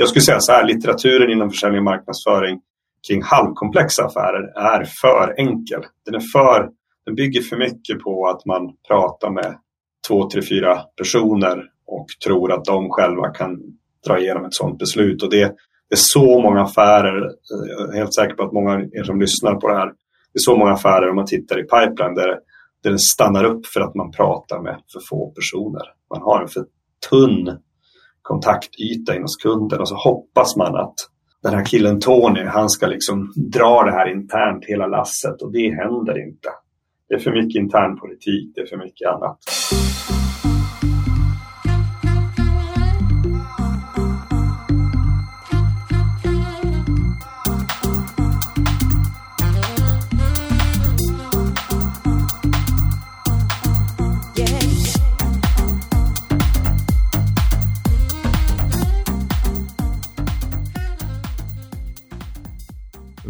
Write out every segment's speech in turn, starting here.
Jag skulle säga så här, litteraturen inom försäljning och marknadsföring kring halvkomplexa affärer är för enkel. Den, är för, den bygger för mycket på att man pratar med två, tre, fyra personer och tror att de själva kan dra igenom ett sådant beslut. Och det, det är så många affärer, jag är helt säker på att många av er som lyssnar på det här, det är så många affärer om man tittar i pipeline där, där den stannar upp för att man pratar med för få personer. Man har en för tunn kontaktyta in hos kunden och så hoppas man att den här killen Tony, han ska liksom dra det här internt hela lasset och det händer inte. Det är för mycket internpolitik, det är för mycket annat.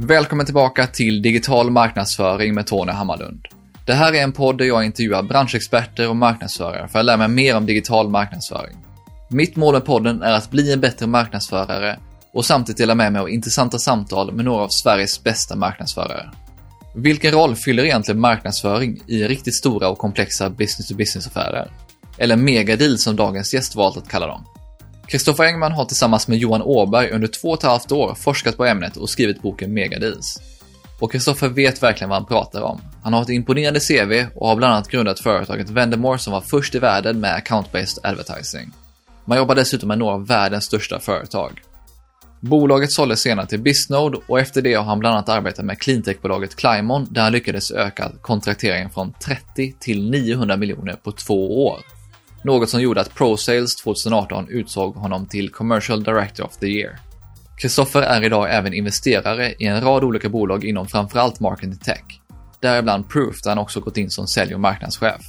Välkommen tillbaka till Digital marknadsföring med Tony Hammarlund. Det här är en podd där jag intervjuar branschexperter och marknadsförare för att lära mig mer om digital marknadsföring. Mitt mål med podden är att bli en bättre marknadsförare och samtidigt dela med mig av intressanta samtal med några av Sveriges bästa marknadsförare. Vilken roll fyller egentligen marknadsföring i riktigt stora och komplexa business-to-business-affärer? Eller megadeal som dagens gäst valt att kalla dem. Kristoffer Engman har tillsammans med Johan Åberg under två och ett halvt år forskat på ämnet och skrivit boken Megadeals. Och Kristoffer vet verkligen vad han pratar om. Han har ett imponerande CV och har bland annat grundat företaget Vendemore som var först i världen med account-based advertising. Man jobbar dessutom med några av världens största företag. Bolaget såldes senare till Bisnode och efter det har han bland annat arbetat med cleantech-bolaget Climon där han lyckades öka kontrakteringen från 30 till 900 miljoner på två år. Något som gjorde att ProSales 2018 utsåg honom till Commercial Director of the Year. Kristoffer är idag även investerare i en rad olika bolag inom framförallt marketing tech. Däribland Proof där han också gått in som sälj och marknadschef.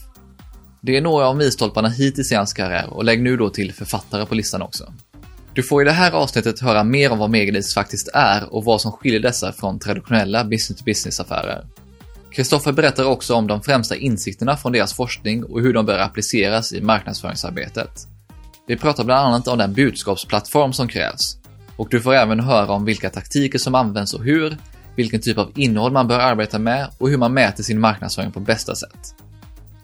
Det är några av milstolparna hittills i hans karriär och lägg nu då till författare på listan också. Du får i det här avsnittet höra mer om vad Megadeals faktiskt är och vad som skiljer dessa från traditionella business-to-business-affärer. Kristoffer berättar också om de främsta insikterna från deras forskning och hur de bör appliceras i marknadsföringsarbetet. Vi pratar bland annat om den budskapsplattform som krävs. Och du får även höra om vilka taktiker som används och hur, vilken typ av innehåll man bör arbeta med och hur man mäter sin marknadsföring på bästa sätt.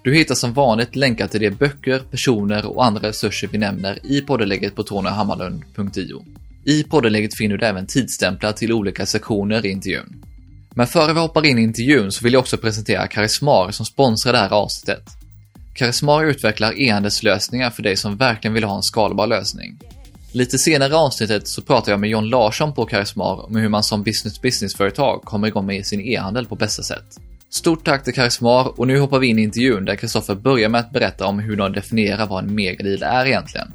Du hittar som vanligt länkar till de böcker, personer och andra resurser vi nämner i poddeläget på tonyhammarlund.io. I poddeläget finner du även tidsstämplar till olika sektioner i intervjun. Men före vi hoppar in i intervjun så vill jag också presentera Karismar som sponsrar det här avsnittet. Karismar utvecklar e-handelslösningar för dig som verkligen vill ha en skalbar lösning. Lite senare i avsnittet så pratar jag med John Larsson på Karismar om hur man som business-business-företag kommer igång med sin e-handel på bästa sätt. Stort tack till Karismar och nu hoppar vi in i intervjun där Kristoffer börjar med att berätta om hur de definierar vad en megadeal är egentligen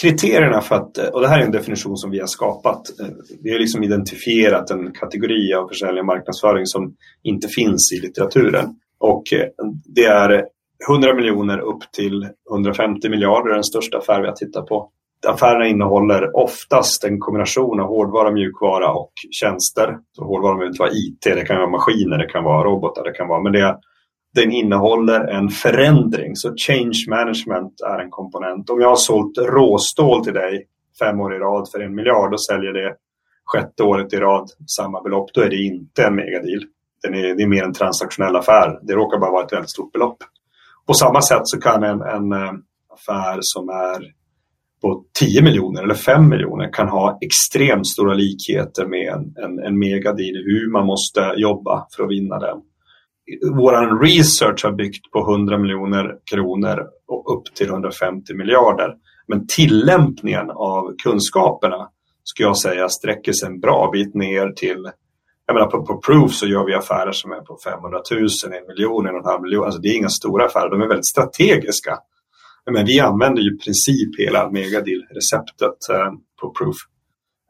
kriterierna för att, och det här är en definition som vi har skapat, eh, vi har liksom identifierat en kategori av försäljning och marknadsföring som inte finns i litteraturen. Och eh, det är 100 miljoner upp till 150 miljarder, den största affär vi har tittat på. Affärerna innehåller oftast en kombination av hårdvara, mjukvara och tjänster. Så hårdvara behöver inte vara IT, det kan vara maskiner, det kan vara robotar, det kan vara, men det är den innehåller en förändring. Så change management är en komponent. Om jag har sålt råstål till dig fem år i rad för en miljard och säljer det sjätte året i rad samma belopp, då är det inte en megadeal. Den är, det är mer en transaktionell affär. Det råkar bara vara ett väldigt stort belopp. På samma sätt så kan en, en eh, affär som är på 10 miljoner eller 5 miljoner kan ha extremt stora likheter med en, en, en megadeal, hur man måste jobba för att vinna den vår research har byggt på 100 miljoner kronor och upp till 150 miljarder. Men tillämpningen av kunskaperna skulle jag säga sträcker sig en bra bit ner till jag menar på, på Proof så gör vi affärer som är på 500 000, en miljon, en och en halv miljon. Alltså det är inga stora affärer, de är väldigt strategiska. Men vi använder ju i princip hela megadeal-receptet eh, på Proof.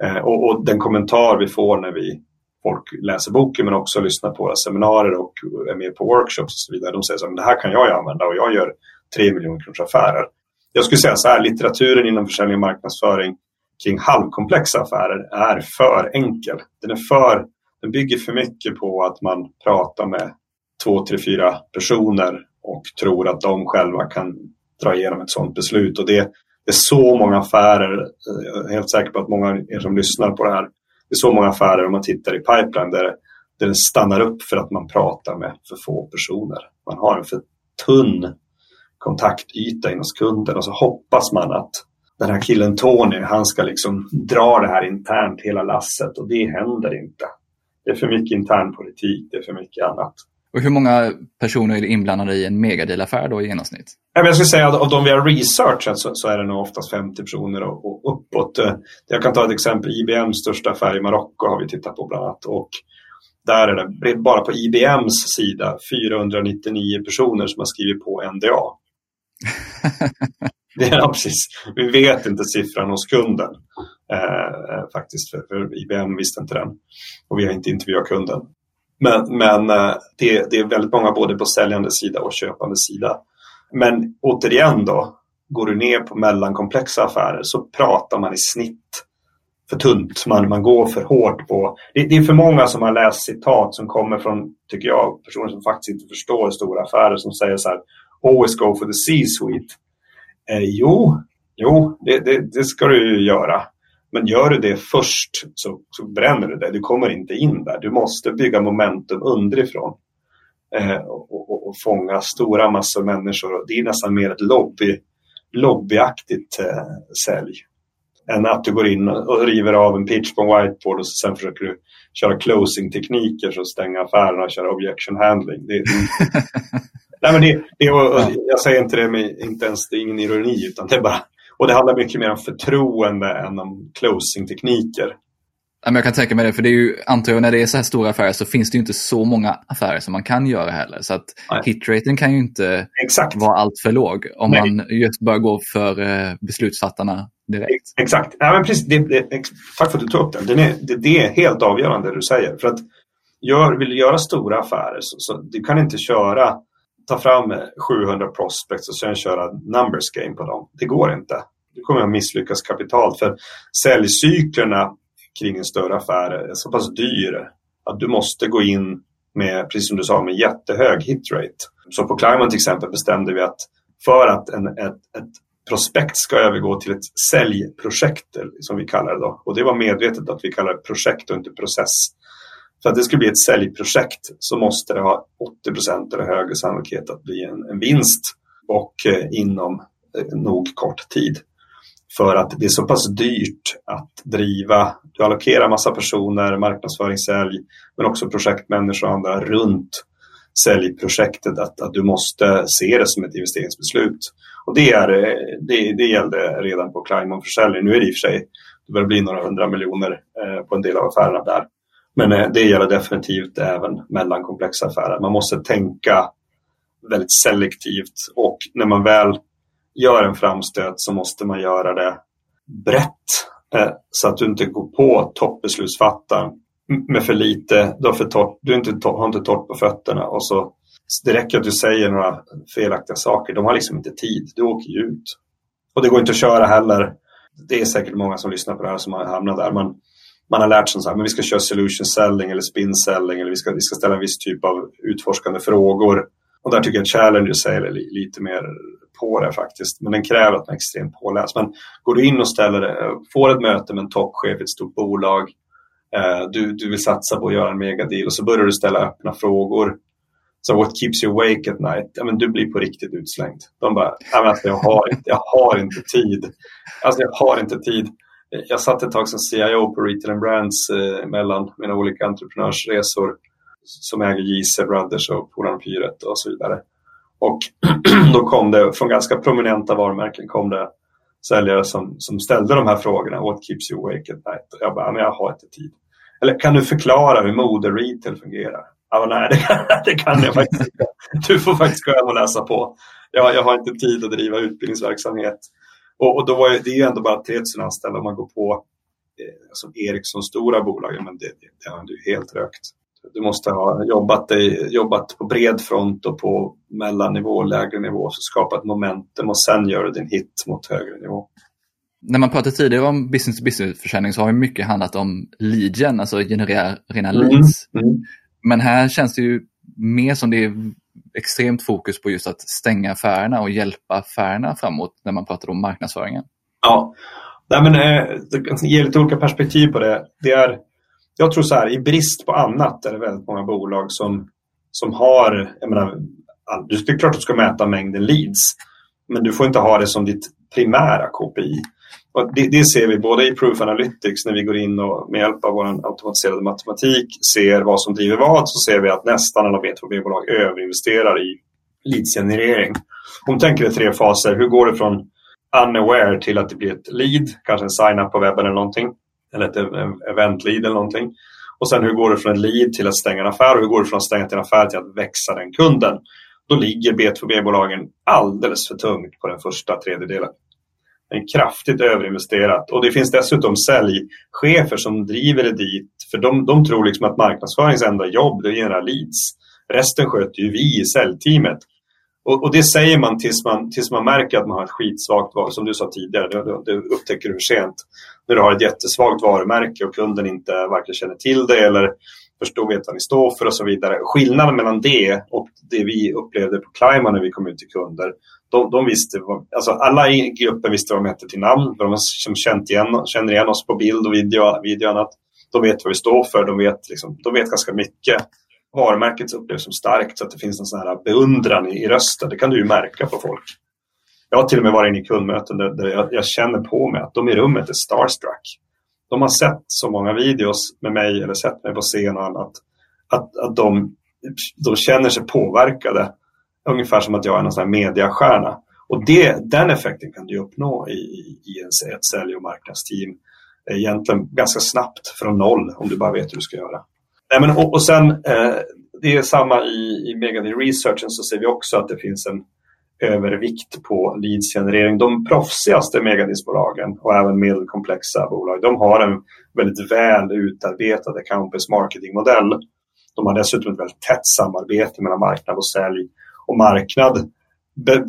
Eh, och, och, den kommentar vi får när vi folk läser boken men också lyssnar på våra seminarier och är med på workshops och så vidare. De säger att det här kan jag använda och jag gör 3 miljoner kronors affärer. Jag skulle säga så här, litteraturen inom försäljning och marknadsföring kring halvkomplexa affärer är för enkel. Den, är för, den bygger för mycket på att man pratar med två, tre, fyra personer och tror att de själva kan dra igenom ett sådant beslut. Och det, Det är så många affärer, jag är helt säker på att många av er som lyssnar på det här, det är så många affärer om man tittar i pipeline där, där det stannar upp för att man pratar med för få personer. Man har en för tunn kontaktyta in hos kunden och så hoppas man att den här killen Tony, han ska liksom dra det här internt hela lasset och det händer inte. Det är för mycket internpolitik, det är för mycket annat. Och hur många personer är inblandade i en megadealaffär då i genomsnitt? Jag skulle säga att av de vi har researchat så, så är det nog oftast 50 personer och, och uppåt. Jag kan ta ett exempel, IBMs största affär i Marocko har vi tittat på bland annat. Och där är det bara på IBMs sida 499 personer som har skrivit på NDA. det är, ja, precis. Vi vet inte siffran hos kunden eh, faktiskt, för, för, IBM visste inte den. Och vi har inte intervjuat kunden. Men, men eh, det, det, är väldigt många både på säljande sida och köpande sida. Men återigen då, går du ner på mellankomplexa affärer så pratar man i snitt för tunt. Man, man går för hårt på... Det, det, är för många som har läst citat som kommer från, tycker jag, personer som faktiskt inte förstår stora affärer som säger så här Always go for the C-suite. Eh, jo, jo det, det, det, ska du ju göra. Men gör du det först så, så bränner du det. Du kommer inte in där. Du måste bygga momentum underifrån. Eh, och, och, och, fånga stora massor människor. Det är nästan mer ett lobby, lobbyaktigt eh, sälj. Än att du går in och river av en pitch på en whiteboard och sen försöker du köra closing-tekniker att stänga affären och köra objection handling. Det, Nej, men det, det, ja. Jag säger inte det med inte ens, det är ingen ironi, utan det är bara... Och det handlar mycket mer om förtroende än om closing-tekniker. Jag kan tänka mig det, för det är ju, antar jag, när det är så här stora affärer så finns det ju inte så många affärer som man kan göra heller. Så att hitraten kan ju inte Exakt. vara allt för låg om Nej. man just bör gå för eh, beslutsfattarna direkt. Exakt. Ja, men precis, det, det, tack för att du tog upp den. den är, det, det, är helt avgörande det du säger. För att gör, vill du göra stora affärer så, så du kan inte köra ta fram eh, 700 prospects och sen köra numbers game på dem. Det går inte. Du kommer att misslyckas kapitalt för säljcyklerna kring en större affär är så pass dyr att du måste gå in med, precis som du sa, med jättehög hitrate. Så på Climate till exempel bestämde vi att för att en, ett, ett prospekt ska övergå till ett säljprojekt som vi kallar det då. Och det var medvetet att vi kallar det projekt och inte process. För att det ska bli ett säljprojekt så måste det ha 80 procent eller högre sannolikhet att bli en, en vinst och eh, inom eh, nog kort tid. För att det är så pass dyrt att driva, du allokerar massa personer, marknadsföring, sälj, men också projektmänniskor och andra runt säljprojektet att, att du måste se det som ett investeringsbeslut. Och det, är, eh, det, det gällde redan på Climon försäljning. Nu är det i och för sig, det börjar bli några hundra miljoner eh, på en del av affärerna där. Men eh, det gäller definitivt även mellan komplexa affärer. Man måste tänka väldigt selektivt och när man väl gör en framstöt så måste man göra det brett eh, så att du inte går på toppbeslutsfattaren med för lite, du har, för torrt, du inte, har inte torrt på fötterna och så det räcker att du säger några felaktiga saker. De har liksom inte tid. Du åker ju ut. Och det går inte att köra heller. Det är säkert många som lyssnar på det här som har hamnat där. men man har lärt sig att vi ska köra solution selling eller spin selling eller vi ska, vi ska ställa en viss typ av utforskande frågor. Och där tycker jag att Challenger säger lite mer på det faktiskt. Men den kräver att man är extremt påläst. Men går du in och ställer, får ett möte med en toppchef i ett stort bolag. Eh, du, du vill satsa på att göra en megadeal och så börjar du ställa öppna frågor. Så what keeps you awake at night? Ja, men du blir på riktigt utslängd. De bara, alltså, jag, har inte, jag har inte tid. Alltså jag har inte tid jag satt ett tag som CIO på Retail and Brands eh, mellan mina olika entreprenörsresor som äger JC Brothers och Polarn Pyret och så vidare. Och då kom det från ganska prominenta varumärken kom det säljare som, som ställde de här frågorna. What keeps you awake at night? Och jag bara, men jag har inte tid. Eller kan du förklara hur mode retail fungerar? Ja, nej, det kan, det kan jag faktiskt inte. Du får faktiskt gå hem och läsa på. Jag, jag har inte tid att driva utbildningsverksamhet. Och, och då var det, det är ju ändå bara 3000 anställda om man går på eh, som Ericsson stora bolag, men det, det, det är ju helt rökt. Du måste ha jobbat, jobbat på bred front och på mellannivå och lägre nivå, så skapa ett momentum och sen gör du din hit mot högre nivå. När man pratade tidigare om business to business-försäljning så har ju mycket handlat om leadgen, alltså generera rena mm, leads. Mm, mm. Men här känns det ju mer som det är extremt fokus på just att stänga affärerna och hjälpa affärerna framåt när man pratar om marknadsföringen. Ja, Nej, men, eh, det ger lite olika perspektiv på det. det är, jag tror så här, i brist på annat är det väldigt många bolag som, som har, jag menar, det är klart att du ska mäta mängden leads, men du får inte ha det som ditt primära KPI. Och det, det, ser vi både i Proof Analytics när vi går in och med hjälp av vår automatiserade matematik ser vad som driver vad så ser vi att nästan alla B2B-bolag överinvesterar i leadsgenerering. Om du tänker dig tre faser, hur går det från unaware till att det blir ett lead, kanske en sign-up på webben eller någonting. Eller ett event-lead eller någonting. Och sen hur går det från ett lead till att stänga en affär och hur går det från att stänga till en affär till att växa den kunden? Då ligger B2B-bolagen alldeles för tungt på den första tredjedelen. En kraftigt överinvesterat och det finns dessutom säljchefer som driver det dit för de, de tror liksom att marknadsförings enda jobb är att generera leads. Resten sköter ju vi i säljteamet. Och, och, det säger man tills, man tills man märker att man har ett skitsvagt varumärke. Som du sa tidigare, det, det upptäcker du för sent. När du har ett jättesvagt varumärke och kunden inte varken känner till det eller förstår vet vad ni står för och så vidare. Skillnaden mellan det och det vi upplevde på Clima när vi kom ut till kunder. De, de visste, vad, alltså alla i gruppen visste vad de hette till namn. De som känt igen, känner igen oss på bild och video, video och annat. De vet vad vi står för, de vet, liksom, de vet ganska mycket varumärket upplevs som starkt så att det finns en sån här beundran i, i rösten. Det kan du ju märka på folk. Jag har till och med varit inne i kundmöten där, där jag, jag, känner på mig att de i rummet är starstruck. De har sett så många videos med mig eller sett mig på scen och annat. Att, att de, de känner sig påverkade. Ungefär som att jag är en sån här mediastjärna. Och det, den effekten kan du uppnå i, i en, ett sälj och marknadsteam eh, egentligen ganska snabbt från noll om du bara vet hur du ska göra. Nej, men, och, och sen, eh, det är samma i, i Megadin Researchen så ser vi också att det finns en övervikt på leadsgenerering. De proffsigaste megadinsbolagen och även medelkomplexa bolag, de har en väldigt väl utarbetad account-based marketing-modell. De har dessutom ett väldigt tätt samarbete mellan marknad och sälj. Och marknad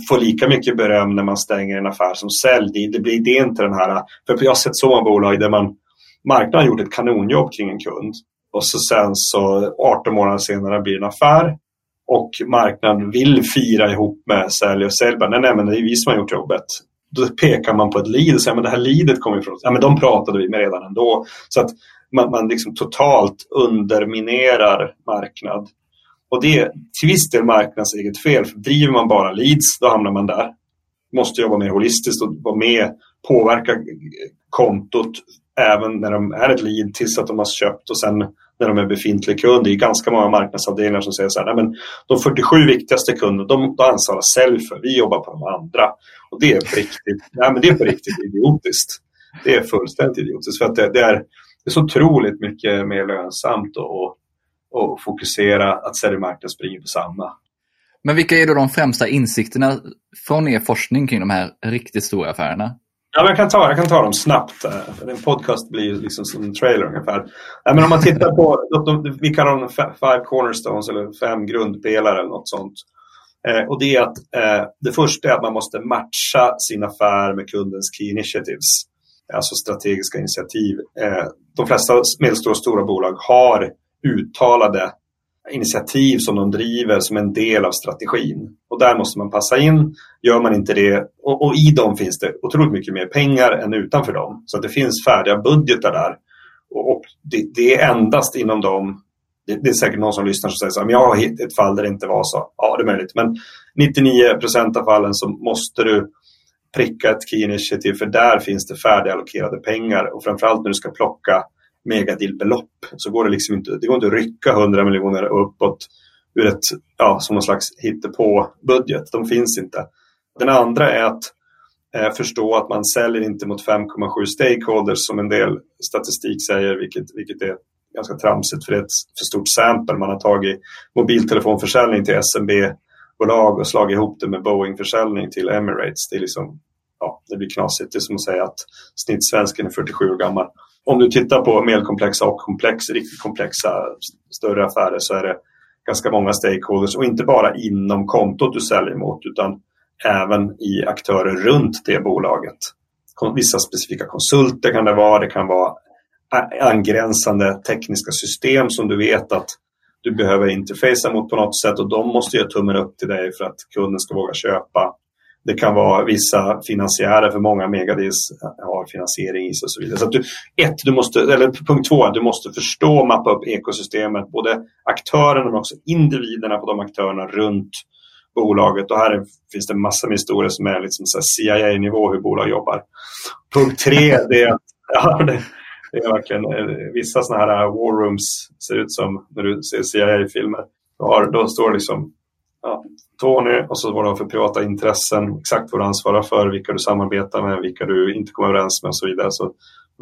får lika mycket beröm när man stänger en affär som sälj. Det, blir det inte den här, för jag har sett så många bolag där man marknaden har gjort ett kanonjobb kring en kund och så sen så 18 månader senare blir det en affär och marknaden vill fira ihop med sälj och sälj. Nej, nej, men det är vi som har gjort jobbet. Då pekar man på ett lead och säger men det här leadet kommer ifrån Ja, men de pratade vi med redan ändå. Så att man, man liksom totalt underminerar marknad. Och det är till viss del marknadens eget fel. För driver man bara leads, då hamnar man där. Måste jobba mer holistiskt och vara med, påverka kontot även när de är ett lead tills att de har köpt och sen när de är befintlig kund. Det är ganska många marknadsavdelningar som säger så här, nej, men de 47 viktigaste kunderna, de, de ansvarar sälj för, vi jobbar på de andra. Och det är på riktigt, nej, men det är på riktigt idiotiskt. Det är fullständigt idiotiskt för att det, det är, det är så otroligt mycket mer lönsamt och, och fokusera att sälj och marknad springer på samma. Men vilka är då de främsta insikterna från er forskning kring de här riktigt stora affärerna? Ja, jag, kan ta, jag kan ta dem snabbt. En podcast blir liksom som en trailer ungefär. Ja, men om man tittar på, vi kallar dem five cornerstones eller fem grundpelare eller något sånt. Eh, och det är att eh, det första är att man måste matcha sin affär med kundens key initiatives. Alltså strategiska initiativ. Eh, de flesta medelstora och stora bolag har uttalade initiativ som de driver som en del av strategin. Och där måste man passa in. Gör man inte det, och, och i dem finns det otroligt mycket mer pengar än utanför dem. Så det finns färdiga budgetar där. Och, och det, det, är endast inom dem, det, det, är säkert någon som lyssnar som säger så här, men jag har hittat ett fall där det inte var så. Ja, det är möjligt. Men 99 procent av fallen så måste du pricka ett key initiative för där finns det färdigallokerade pengar och framförallt när du ska plocka megadillbelopp så går det liksom inte, det går inte att rycka 100 miljoner uppåt ur ett, ja, som någon slags hittepå-budget. De finns inte. Den andra är att eh, förstå att man säljer inte mot 5,7 stakeholders som en del statistik säger, vilket, vilket är ganska tramsigt för det är ett för stort sample. Man har tagit mobiltelefonförsäljning till SMB-bolag och slagit ihop det med Boeing-försäljning till Emirates. Det, är liksom, ja, det blir knasigt. Det är som att säga att snittsvensken är 47 år gammal om du tittar på medelkomplexa och komplex, riktigt komplexa större affärer så är det ganska många stakeholders och inte bara inom kontot du säljer mot utan även i aktörer runt det bolaget. Vissa specifika konsulter kan det vara, det kan vara angränsande tekniska system som du vet att du behöver interfacea mot på något sätt och de måste ge tummen upp till dig för att kunden ska våga köpa. Det kan vara vissa finansiärer, för många megadis har finansiering i sig och så vidare. Så att du, ett, du måste, eller punkt två, du måste förstå och mappa upp ekosystemet, både aktörerna men också individerna på de aktörerna runt bolaget. Och här finns det massor med historier som är liksom CIA-nivå hur bolag jobbar. Punkt tre, det är att ja, det, det är verkligen eh, vissa sådana här war rooms ser ut som när du ser CIA-filmer. Då, då står det liksom ja, Tony och så vad du har för privata intressen, exakt vad du ansvarar för, vilka du samarbetar med, vilka du inte kommer överens med och så vidare. Så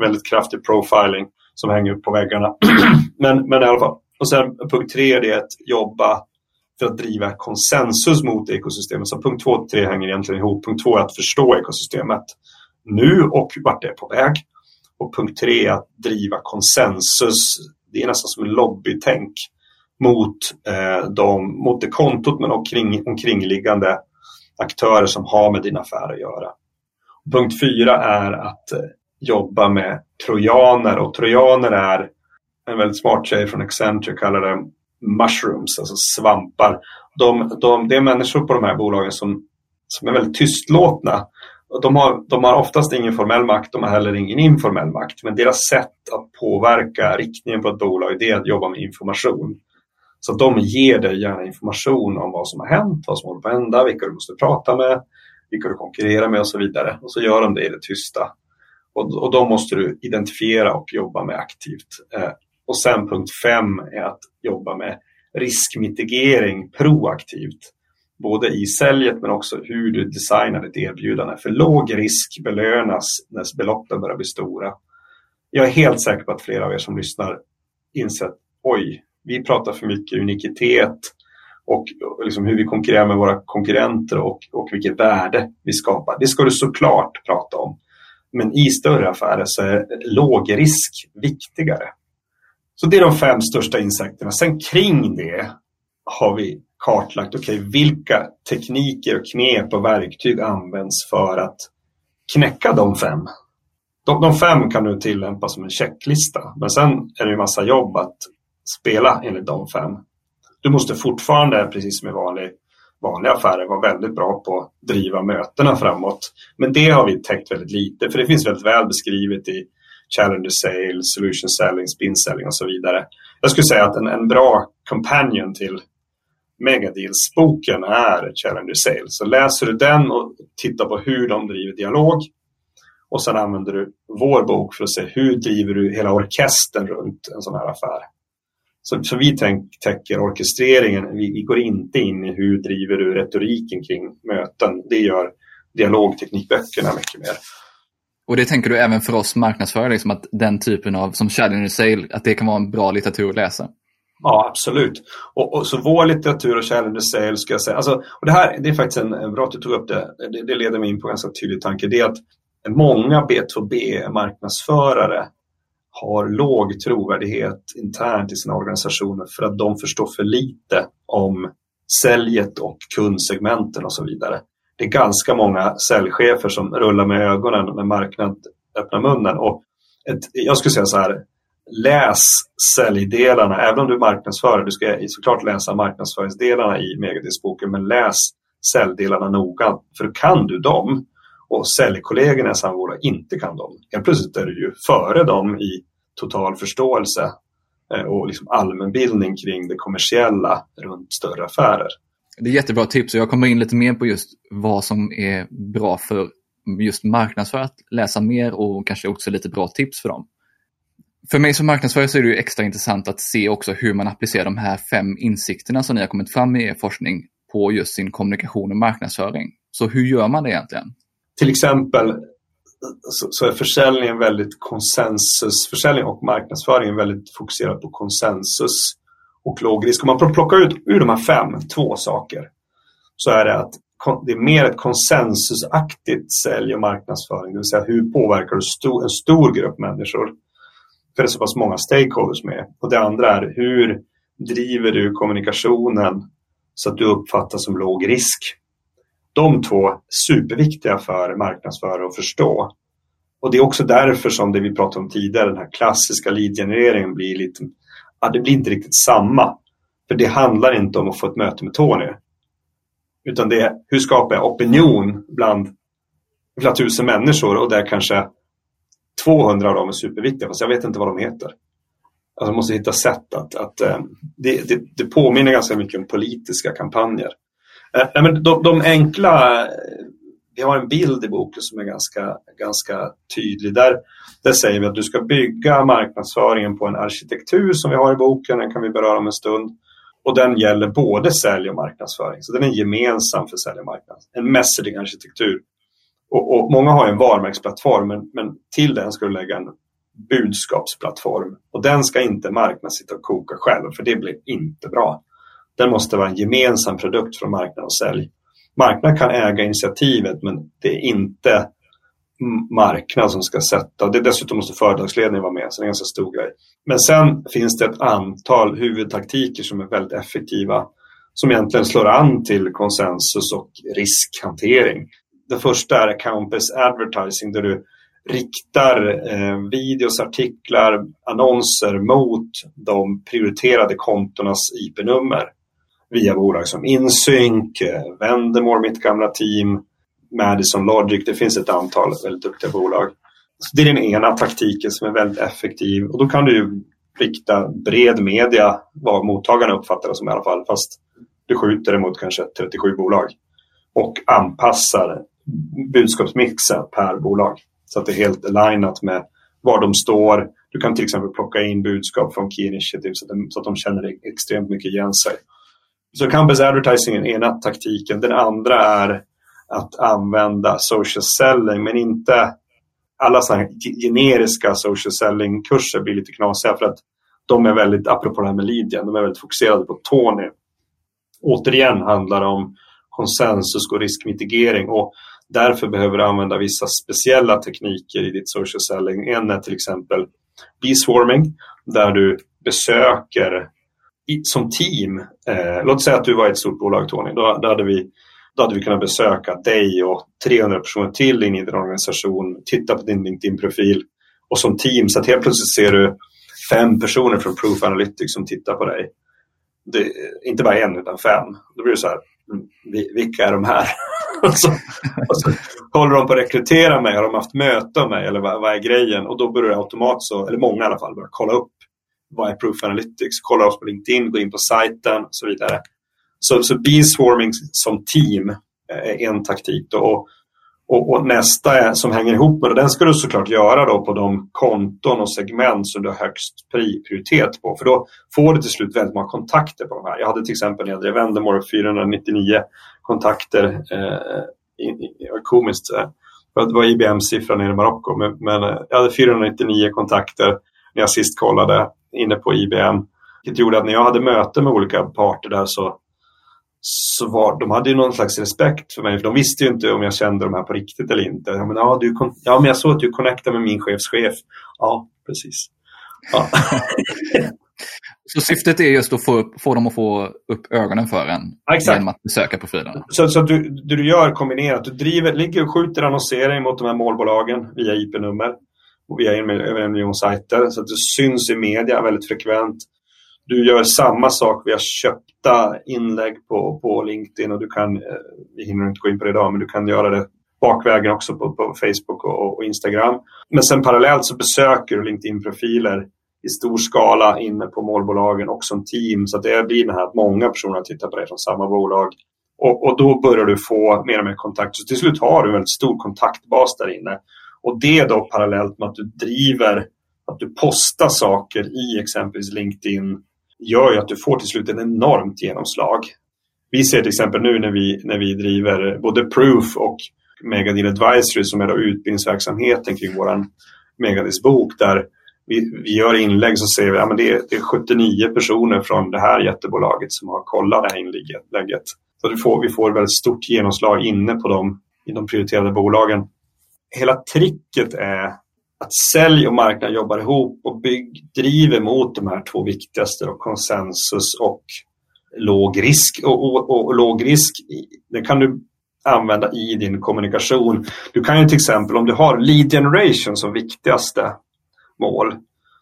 väldigt kraftig profiling som hänger upp på väggarna. men, men i alla fall. Och sen punkt tre det är att jobba för att driva konsensus mot ekosystemet. Så punkt två och tre hänger egentligen ihop. Punkt två är att förstå ekosystemet nu och vart det är på väg. Och punkt tre är att driva konsensus. Det är nästan som en lobbytänk mot, eh, de, mot det kontot men omkring, omkringliggande aktörer som har med din affär att göra. Punkt fyra är att eh, jobba med trojaner och trojaner är en väldigt smart tjej från Accenture kallar det mushrooms, alltså svampar. De, de, det är människor på de här bolagen som, som är väldigt tystlåtna. De har, de har oftast ingen formell makt, de har heller ingen informell makt. Men deras sätt att påverka riktningen på ett bolag det är att jobba med information. Så de ger dig gärna information om vad som har hänt, vad som håller på att hända, vilka du måste prata med, vilka du konkurrerar med och så vidare. Och så gör de det i det tysta. Och, och de måste du identifiera och jobba med aktivt. Eh, och sen punkt fem är att jobba med riskmitigering proaktivt. Både i säljet men också hur du designar ditt erbjudande. För låg risk belönas när beloppen börjar bli stora. Jag är helt säker på att flera av er som lyssnar inser att oj, vi pratar för mycket unikitet och liksom hur vi konkurrerar med våra konkurrenter och, och vilket värde vi skapar. Det ska du såklart prata om. Men i större affärer så är låg risk viktigare. Så det är de fem största insekterna. Sen kring det har vi kartlagt okay, vilka tekniker och knep och verktyg används för att knäcka de fem. De, de fem kan du tillämpa som en checklista, men sen är det en massa jobb att spela enligt de fem. Du måste fortfarande, precis som i vanlig, vanliga affärer, vara väldigt bra på att driva mötena framåt. Men det har vi täckt väldigt lite, för det finns väldigt väl beskrivet i Challenger Sales, Solution Selling, Spin Selling och så vidare. Jag skulle säga att en, en bra companion till Megadeals-boken är Challenger Sales. Så läser du den och tittar på hur de driver dialog och sen använder du vår bok för att se hur driver du hela orkestern runt en sån här affär. Så, så vi tänk, täcker orkestreringen. Vi, vi, går inte in i hur driver du retoriken kring möten. Det gör dialogteknikböckerna mycket mer. Och det tänker du även för oss marknadsförare, liksom att den typen av, som Challenger Sale, att det kan vara en bra litteratur att läsa? Ja, absolut. Och, och, så vår litteratur och Challenger Sale ska jag säga, alltså, och det här det är faktiskt en, bra att du tog upp det, det, det leder mig in på en ganska tydlig tanke, det är att många B2B-marknadsförare har låg trovärdighet internt i sina organisationer för att de förstår för lite om säljet och kundsegmenten och så vidare det är ganska många säljchefer som rullar med ögonen med marknaden öppna munnen. Och ett, jag skulle säga så här, läs säljdelarna, även om du marknadsför, du ska såklart läsa marknadsföringsdelarna i Megadisboken, men läs säljdelarna noga, för kan du dem och säljkollegorna i samma bolag inte kan dem, helt plötsligt är du ju före dem i total förståelse eh, och liksom allmänbildning kring det kommersiella runt större affärer. Det är jättebra tips och jag kommer in lite mer på just vad som är bra för just marknadsförare att läsa mer och kanske också lite bra tips för dem. För mig som marknadsförare så är det extra intressant att se också hur man applicerar de här fem insikterna som ni har kommit fram i er forskning på just sin kommunikation och marknadsföring. Så hur gör man det egentligen? Till exempel så är försäljningen väldigt konsensus, försäljning och marknadsföring väldigt fokuserad på konsensus och låg risk. Om man plockar ut ur de här fem två saker så är det att det är mer ett konsensusaktigt sälj och marknadsföring. Det vill säga hur påverkar du en stor grupp människor? För det är så pass många stakeholders med. Och det andra är hur driver du kommunikationen så att du uppfattas som låg risk? De två superviktiga för marknadsförare att förstå. Och det är också därför som det vi pratade om tidigare, den här klassiska lead-genereringen blir lite ja, det blir inte riktigt samma. För det handlar inte om att få ett möte med Tony. Utan det är hur skapar jag opinion bland flera tusen människor och där kanske 200 av dem är superviktiga, fast jag vet inte vad de heter. Alltså man måste hitta sätt att, att eh, det, det, det, påminner ganska mycket om politiska kampanjer. Eh, nej, men de, de, enkla, eh, vi har en bild i boken som är ganska, ganska tydlig. Där, där säger vi att du ska bygga marknadsföringen på en arkitektur som vi har i boken, den kan vi beröra om en stund. Och den gäller både sälj och marknadsföring, så den är gemensam för sälj och marknad. En messaging-arkitektur. Och, och, många har en varumärkesplattform men, men till den ska du lägga en budskapsplattform. Och den ska inte marknaden sitta och koka själv för det blir inte bra. Den måste vara en gemensam produkt från marknad och sälj. Marknad kan äga initiativet men det är inte marknad som ska sätta. Det dessutom måste företagsledningen vara med, så det är en ganska stor grej. Men sen finns det ett antal huvudtaktiker som är väldigt effektiva som egentligen slår an till konsensus och riskhantering. Det första är Campus Advertising där du riktar eh, videos, artiklar, annonser mot de prioriterade kontornas IP-nummer via bolag som Insync, eh, Vendemore, mitt gamla team, Madison Logic. Det finns ett antal väldigt duktiga bolag. Så det är den ena taktiken som är väldigt effektiv och då kan du rikta bred media, vad mottagarna uppfattar det som i alla fall, fast du skjuter det mot kanske 37 bolag och anpassar budskapsmixen per bolag. Så att det är helt alignat med var de står. Du kan till exempel plocka in budskap från Key Initiative så att de, så att de känner extremt mycket igen sig. Så campus advertising är ena taktiken. Den andra är att använda social selling men inte alla sådana generiska social selling-kurser blir lite knasiga för att de är väldigt, apropå det här med Lidia, de är väldigt fokuserade på Tony. Återigen handlar det om konsensus och riskmitigering och Därför behöver du använda vissa speciella tekniker i ditt social selling. En är till exempel B-swarming där du besöker som team. Eh, låt säga att du var ett stort bolag Tony. Då, då, hade vi, då hade vi kunnat besöka dig och 300 personer till in i din organisation, titta på din LinkedIn-profil och som team så att helt plötsligt ser du fem personer från Proof Analytics som tittar på dig. Det, inte bara en utan fem. Då blir det så här, mm, vilka är de här? och, så, och så håller de på att rekrytera mig, har de haft möte med mig eller vad, vad är grejen? Och då börjar det automatiskt, eller många i alla fall, börja kolla upp vad är Proof Analytics, kolla oss på LinkedIn, gå in på sajten och så vidare. Så, så B-swarming som team eh, är en taktik. Då. Och, och, och, nästa är, som hänger ihop med det, den ska du såklart göra då på de konton och segment som du har högst prioritet på. För då får du till slut väldigt många kontakter på de här. Jag hade till exempel när jag drev Vendemore 499 kontakter. Eh, komiskt. Det var IBM-siffran i Marocko. Men, men, eh, jag hade 499 kontakter när jag sist kollade inne på IBM. Det gjorde att när jag hade möte med olika parter där så så var, de hade ju någon slags respekt för mig, för de visste ju inte om jag kände de här på riktigt eller inte. Ja, men, ja, du, ja, men jag såg att du connectade med min chefschef. Ja, precis. Ja. så syftet är just att få, upp, få dem att få upp ögonen för en ja, genom att besöka profilerna? Så, så du, det du gör kombinerat, du driver, ligger och skjuter annonsering mot de här målbolagen via IP-nummer och via en, över en miljon sajter så att du syns i media väldigt frekvent du gör samma sak via köpta inlägg på, på LinkedIn och du kan, eh, vi hinner inte gå in på det idag, men du kan göra det bakvägen också på, på Facebook och, och, Instagram. Men sen parallellt så besöker du LinkedIn-profiler i stor skala inne på målbolagen och som team. Så att det blir det här att många personer tittar på dig från samma bolag. Och, och, då börjar du få mer och mer kontakt. Så till slut har du en väldigt stor kontaktbas där inne. Och det då parallellt med att du driver, att du postar saker i exempelvis LinkedIn gör ju att du får till slut en enormt genomslag. Vi ser till exempel nu när vi, när vi driver både Proof och Megadeal Advisory som är då utbildningsverksamheten kring vår Megadeals-bok där vi, vi gör inlägg så ser vi att ja, det, är, det är 79 personer från det här jättebolaget som har kollat det här inlägget. Så vi får, vi får väldigt stort genomslag inne på dem i de prioriterade bolagen. Hela tricket är att sälj och marknad jobbar ihop och bygg, driver mot de här två viktigaste, då, konsensus och låg risk. Och, och, och, och låg risk, det kan du använda i din kommunikation. Du kan ju till exempel om du har lead generation som viktigaste mål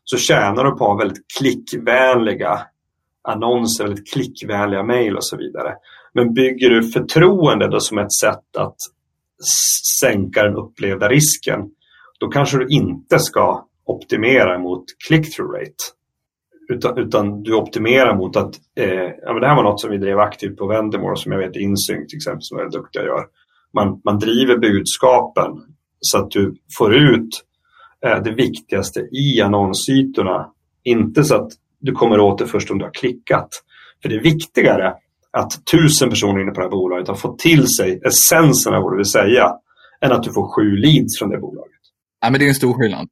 så tjänar du på att ha väldigt klickvänliga annonser, väldigt klickvänliga mejl och så vidare. Men bygger du förtroende då som ett sätt att sänka den upplevda risken, då kanske du inte ska optimera mot click-through rate. Utan, utan, du optimerar mot att, eh, ja, men det här var något som vi drev aktivt på Vendemore som jag vet Insync till exempel som är duktiga gör. Man, man driver budskapen så att du får ut eh, det viktigaste i annonsytorna. Inte så att du kommer åt det först om du har klickat. För det är viktigare att tusen personer inne på det här bolaget har fått till sig essensen av vad du vill säga än att du får sju leads från det bolaget. Ja, men det är en stor skillnad.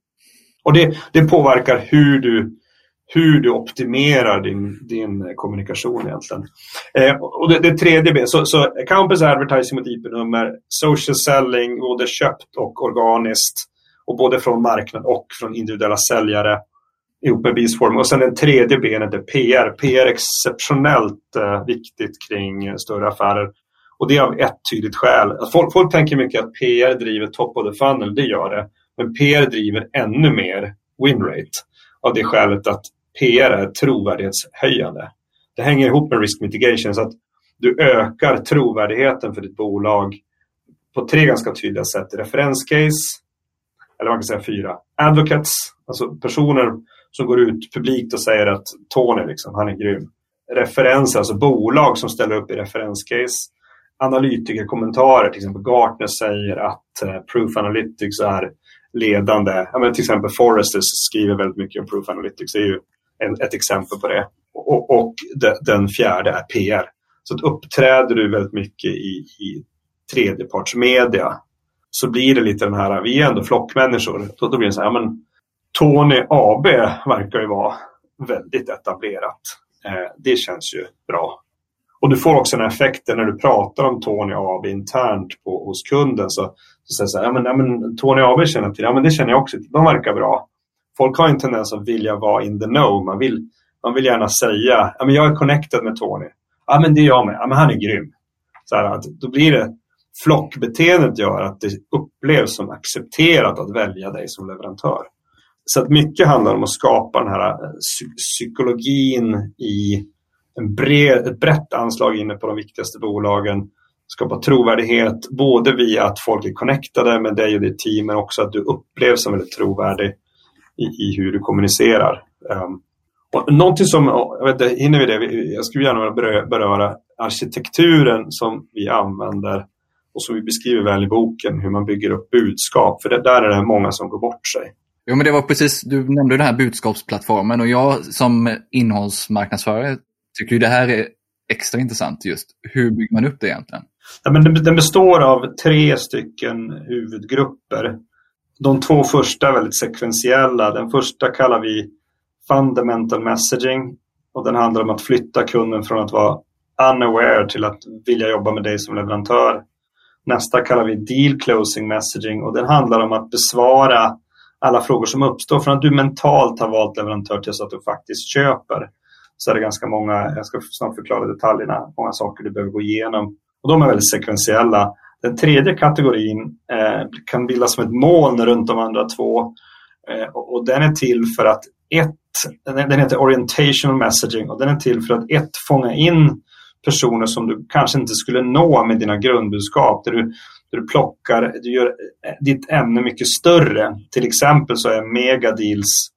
Och det, det påverkar hur du, hur du optimerar din, din kommunikation egentligen. Eh, och det, det tredje benet, så, så campus advertising mot IP-nummer, social selling, både köpt och organiskt. Och både från marknad och från individuella säljare ihop med bisform. Och sen det tredje benet är PR. PR är exceptionellt eh, viktigt kring eh, större affärer. Och det är av ett tydligt skäl. Att folk, folk tänker mycket att PR driver top of the funnel, det gör det. Men PR driver ännu mer winrate av det skälet att PR är trovärdighetshöjande. Det hänger ihop med risk mitigation så att du ökar trovärdigheten för ditt bolag på tre ganska tydliga sätt. Referenscase, eller man kan säga fyra. Advocates, alltså personer som går ut publikt och säger att Tony, liksom, han är grym. Referenser, alltså bolag som ställer upp i referenscase. Analytikerkommentarer, till exempel Gartner säger att eh, Proof Analytics är ledande. Ja, men till exempel Forresters skriver väldigt mycket om Proof Analytics. Det är ju en, ett exempel på det. Och, och de, den fjärde är PR. Så att uppträder du väldigt mycket i, i tredjepartsmedia så blir det lite den här, vi är ändå flockmänniskor. Då, då blir det så här, men Tony AB verkar ju vara väldigt etablerat. Eh, det känns ju bra. Och du får också den effekten när du pratar om Tony AB internt på, hos kunden. Så, så säger så här, ja, men, ja, men Tony AB känner till, ja men det känner jag också till. De verkar bra. Folk har en tendens att vilja vara in the know. Man vill, man vill gärna säga, ja men jag är connected med Tony. Ja men det är jag med, ja men han är grym. Så här, att, då blir det flockbeteendet gör att det upplevs som accepterat att välja dig som leverantör. Så att mycket handlar om att skapa den här eh, psykologin i en bred, ett brett anslag inne på de viktigaste bolagen. Skapa trovärdighet både via att folk är connectade med dig och ditt team men också att du upplevs som väldigt trovärdig i, i hur du kommunicerar. Um, och någonting som, jag vet inte, hinner vi det? Jag skulle gärna vilja beröra arkitekturen som vi använder och som vi beskriver väl i boken, hur man bygger upp budskap. För det, där är det många som går bort sig. Jo, men det var precis, du nämnde den här budskapsplattformen och jag som innehållsmarknadsförare tycker ju det här är extra intressant just. Hur bygger man upp det egentligen? Ja, men den består av tre stycken huvudgrupper. De två första är väldigt sekventiella. Den första kallar vi Fundamental Messaging och den handlar om att flytta kunden från att vara unaware till att vilja jobba med dig som leverantör. Nästa kallar vi Deal Closing Messaging och den handlar om att besvara alla frågor som uppstår från att du mentalt har valt leverantör till så att du faktiskt köper. Så är det ganska många, jag ska snart förklara detaljerna, många saker du behöver gå igenom. Och de är väldigt sekventiella. Den tredje kategorin eh, kan bildas som ett moln runt de andra två. Eh, och, och, den är till för att ett, den heter orientational messaging och den är till för att ett, fånga in personer som du kanske inte skulle nå med dina grundbudskap. Där du, du plockar, du gör eh, ditt ämne mycket större. Till exempel så är megadeals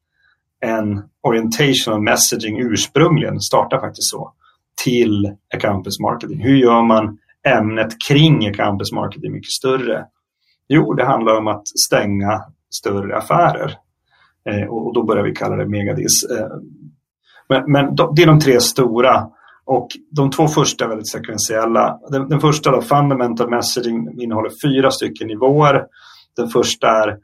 en orientational messaging ursprungligen, startar faktiskt så, till campus marketing. Hur gör man ämnet kring campus marketing mycket större? Jo, det handlar om att stänga större affärer. Eh, och, och, då börjar vi kalla det megadeals. Eh, men, men det är de tre stora. Och de två första är väldigt sekventiella. Den, den första, då, fundamental messaging, innehåller fyra stycken nivåer. Den första är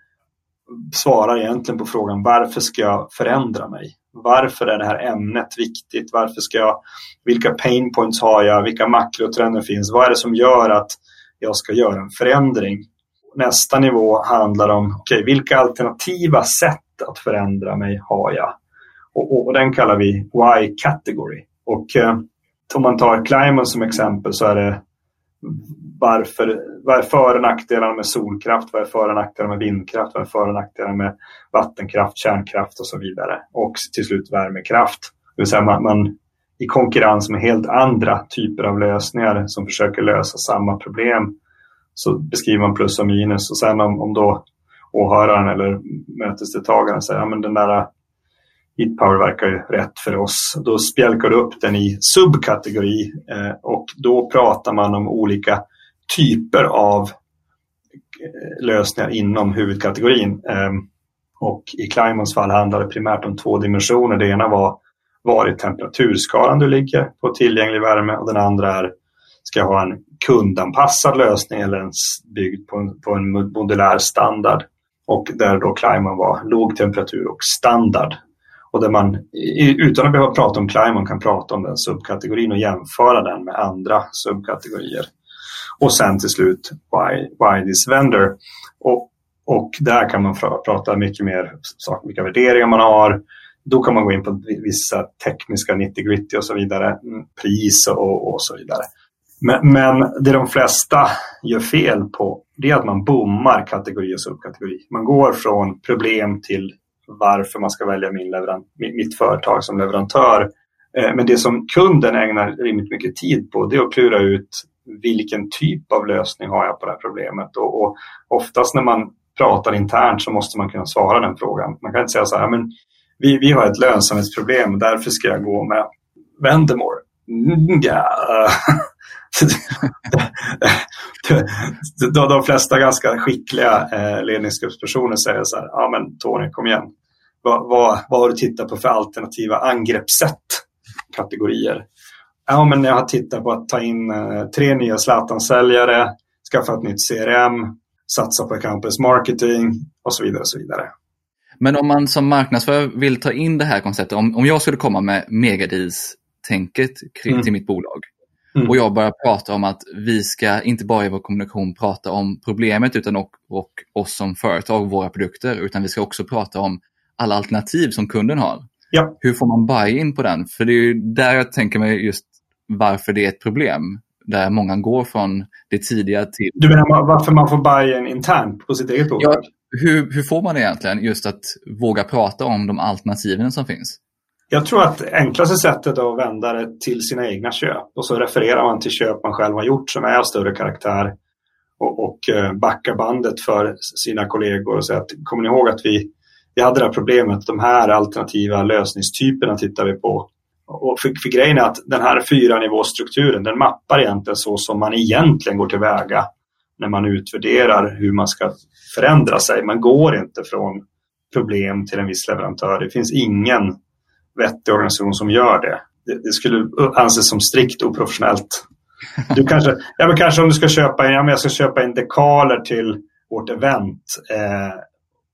svarar egentligen på frågan varför ska jag förändra mig? Varför är det här ämnet viktigt? Varför ska jag, vilka pain points har jag? Vilka makrotrender finns? Vad är det som gör att jag ska göra en förändring? Nästa nivå handlar om okay, vilka alternativa sätt att förändra mig har jag? Och, och, och den kallar vi why category. Och eh, om man tar Climon som exempel så är det varför, vad är för och nackdelarna med solkraft, vad är för och nackdelarna med vindkraft, vad är för och nackdelarna med vattenkraft, kärnkraft och så vidare. Och till slut värmekraft. Det vill säga man, man i konkurrens med helt andra typer av lösningar som försöker lösa samma problem. Så beskriver man plus och minus och sen om, om då åhöraren eller mötesdeltagaren säger att ja, den där Heat Power verkar ju rätt för oss. Då spjälkar du upp den i subkategori eh, och då pratar man om olika typer av eh, lösningar inom huvudkategorin. Ehm, och i Climons fall handlar det primärt om två dimensioner. Det ena var var i temperaturskalan du ligger på tillgänglig värme och den andra är ska jag ha en kundanpassad lösning eller en byggd på en, på en modulär standard. Och där då Climon var låg temperatur och standard. Och där man utan att behöva prata om Climon kan prata om den subkategorin och jämföra den med andra subkategorier. Och sen till slut why, why this vendor. Och, och där kan man prata mycket mer om vilka värderingar man har, då kan man gå in på vissa tekniska 90-gritty och så vidare, mm, pris och, och så vidare. Men, men, det de flesta gör fel på det är att man bommar kategori och subkategori. Man går från problem till varför man ska välja min leveran, mitt företag som leverantör. Eh, men det som kunden ägnar rimligt mycket tid på det är att klura ut vilken typ av lösning har jag på det här problemet. Och, och oftast när man pratar internt så måste man kunna svara den frågan. Man kan inte säga så här, men vi, vi har ett lönsamhetsproblem och därför ska jag gå med Vendemore. Mm, yeah. de, de flesta ganska skickliga eh, ledningsgruppspersoner säger så här, ja men Tony kom igen. Vad, vad, vad har du tittat på för alternativa angreppssätt? Kategorier. Ja men jag har tittat på att ta in eh, tre nya Zlatan-säljare, skaffa ett nytt CRM, satsa på campus marketing och så vidare. Och så vidare. Men om man som marknadsförare vill ta in det här konceptet, om, om jag skulle komma med megadeals-tänket kring mm. till mitt bolag mm. och jag börjar prata om att vi ska inte bara i vår kommunikation prata om problemet utan och, och oss som företag, våra produkter, utan vi ska också prata om alla alternativ som kunden har. Ja. Hur får man buy-in på den? För det är ju där jag tänker mig just varför det är ett problem. Där många går från det tidiga till... Du menar varför man får buy-in internt på sitt eget bolag? Ja, hur, hur får man egentligen just att våga prata om de alternativen som finns? Jag tror att enklaste sättet är att vända det till sina egna köp och så refererar man till köp man själv har gjort som är av större karaktär och, och eh, backa bandet för sina kollegor och säga att kommer ni ihåg att vi, vi hade det här problemet, de här alternativa lösningstyperna tittar vi på. Och för, för grejen är att den här fyra nivåstrukturen den mappar egentligen så som man egentligen går tillväga när man utvärderar hur man ska förändra sig. Man går inte från problem till en viss leverantör. Det finns ingen vettig organisation som gör det. Det, det skulle anses som strikt oprofessionellt. Du kanske, ja, men kanske om du ska köpa ja, men jag ska köpa in dekaler till vårt event eh,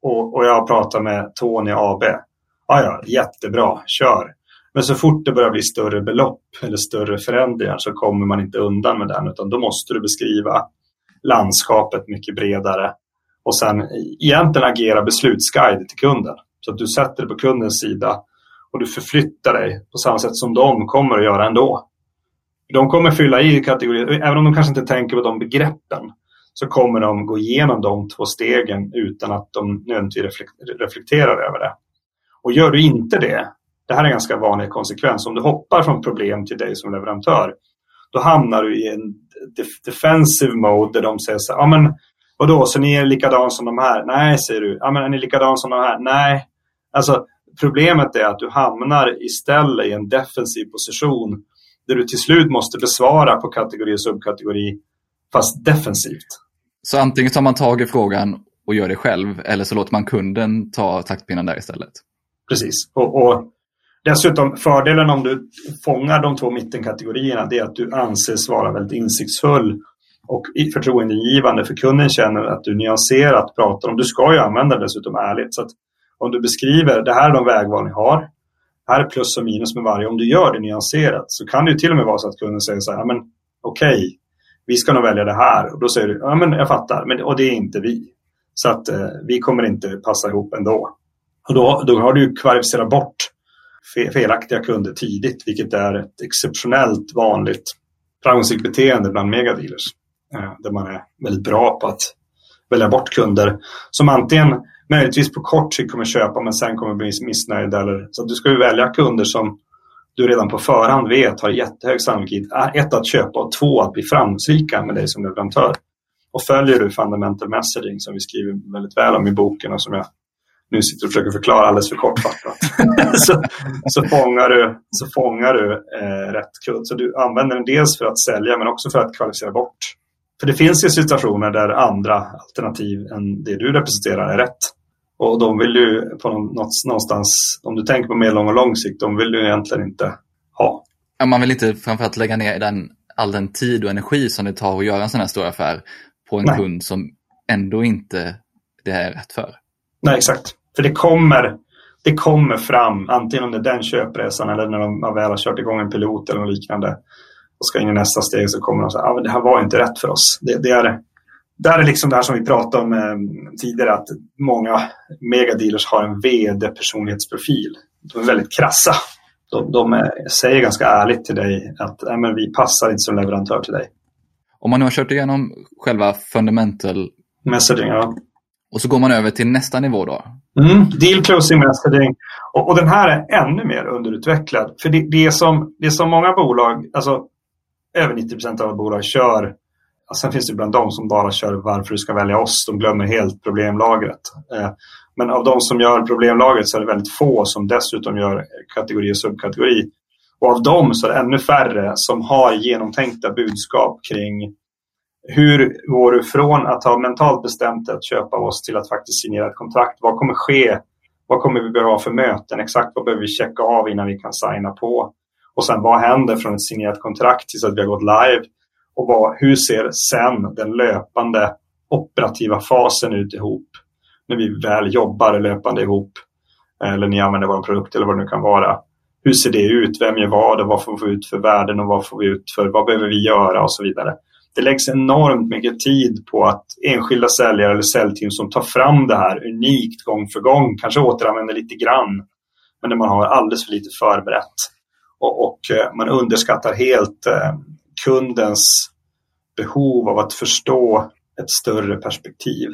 och, och jag pratar med Tony AB. Ja, ja, jättebra, kör. Men så fort det börjar bli större belopp eller större förändringar så kommer man inte undan med den utan då måste du beskriva landskapet mycket bredare och sen egentligen agera beslutsguide till kunden. Så att du sätter dig på kundens sida och du förflyttar dig på samma sätt som de kommer att göra ändå. De kommer fylla i kategorier, även om de kanske inte tänker på de begreppen så kommer de gå igenom de två stegen utan att de nödvändigtvis reflekterar över det. Och gör du inte det, det här är en ganska vanlig konsekvens, om du hoppar från problem till dig som leverantör, då hamnar du i en defensive mode där de säger så här, ja men vadå, så ni är likadan som de här? Nej, säger du. Ja men är ni likadan som de här? Nej. Alltså problemet är att du hamnar istället i en defensiv position där du till slut måste besvara på kategori och subkategori fast defensivt. Så antingen tar man tag i frågan och gör det själv eller så låter man kunden ta taktpinnen där istället? Precis. Och, och Dessutom fördelen om du fångar de två mittenkategorierna det är att du anses vara väldigt insiktsfull och förtroendegivande för kunden känner att du nyanserat pratar om. Du ska ju använda det dessutom ärligt. Så att om du beskriver det här är de vägval ni har. Här är plus och minus med varje. Om du gör det nyanserat så kan det ju till och med vara så att kunden säger så här, men okej, okay, vi ska nog välja det här. Och då säger du, ja men jag fattar, men, och det är inte vi. Så att eh, vi kommer inte passa ihop ändå. Och då, då har du kvalificerat bort felaktiga kunder tidigt, vilket är ett exceptionellt vanligt framgångsrikt beteende bland megadealers. Eh, där man är väldigt bra på att välja bort kunder som antingen möjligtvis på kort sikt kommer köpa men sen kommer bli missnöjda. Eller, så du ska ju välja kunder som du redan på förhand vet har jättehög sannolikhet ett att köpa och två att bli framgångsrika med dig som leverantör. Och följer du fundamental messaging som vi skriver väldigt väl om i boken och som jag nu sitter och försöker förklara alldeles för kortfattat. så, så fångar du, så fångar du eh, rätt kund. Så du använder den dels för att sälja men också för att kvalificera bort. För det finns ju situationer där andra alternativ än det du representerar är rätt. Och de vill ju på något, någonstans, om du tänker på medellång och lång sikt, de vill du egentligen inte ha. Ja, man vill inte framförallt lägga ner den, all den tid och energi som det tar att göra en sån här stor affär på en Nej. kund som ändå inte det är rätt för. Nej, exakt. För det kommer, det kommer fram, antingen under den köpresan eller när de väl har kört igång en pilot eller något liknande och ska in i nästa steg så kommer de säga att ah, det här var inte rätt för oss. Det, det är, där är liksom det här som vi pratade om eh, tidigare att många megadealers har en vd-personlighetsprofil. De är väldigt krassa. De, de säger ganska ärligt till dig att Nej, men vi passar inte som leverantör till dig. Om man nu har kört igenom själva fundamental messaging, ja. Och så går man över till nästa nivå då? Mm, deal closing messaging. Och, och, den här är ännu mer underutvecklad. För det, det, är, som, det är som många bolag, alltså över 90 procent av bolag kör Sen finns det bland de som bara kör varför du ska välja oss. De glömmer helt problemlagret. Eh, men av de som gör problemlagret så är det väldigt få som dessutom gör kategori och subkategori. Och av dem så är det ännu färre som har genomtänkta budskap kring hur går du från att ha mentalt bestämt att köpa oss till att faktiskt signera ett kontrakt? Vad kommer ske? Vad kommer vi behöva för möten? Exakt vad behöver vi checka av innan vi kan signa på? Och sen vad händer från ett signerat kontrakt tills att vi har gått live? Och vad, hur ser sen den löpande operativa fasen ut ihop? När vi väl jobbar löpande ihop. Eller ni använder vår produkt eller vad det nu kan vara. Hur ser det ut? Vem gör vad? Och vad får vi ut för värden? Och vad får vi ut för? Vad behöver vi göra? Och så vidare det läggs enormt mycket tid på att enskilda säljare eller säljteam som tar fram det här unikt gång för gång, kanske återanvänder lite grann, men där man har alldeles för lite förberett. Och, och eh, man underskattar helt eh, kundens behov av att förstå ett större perspektiv.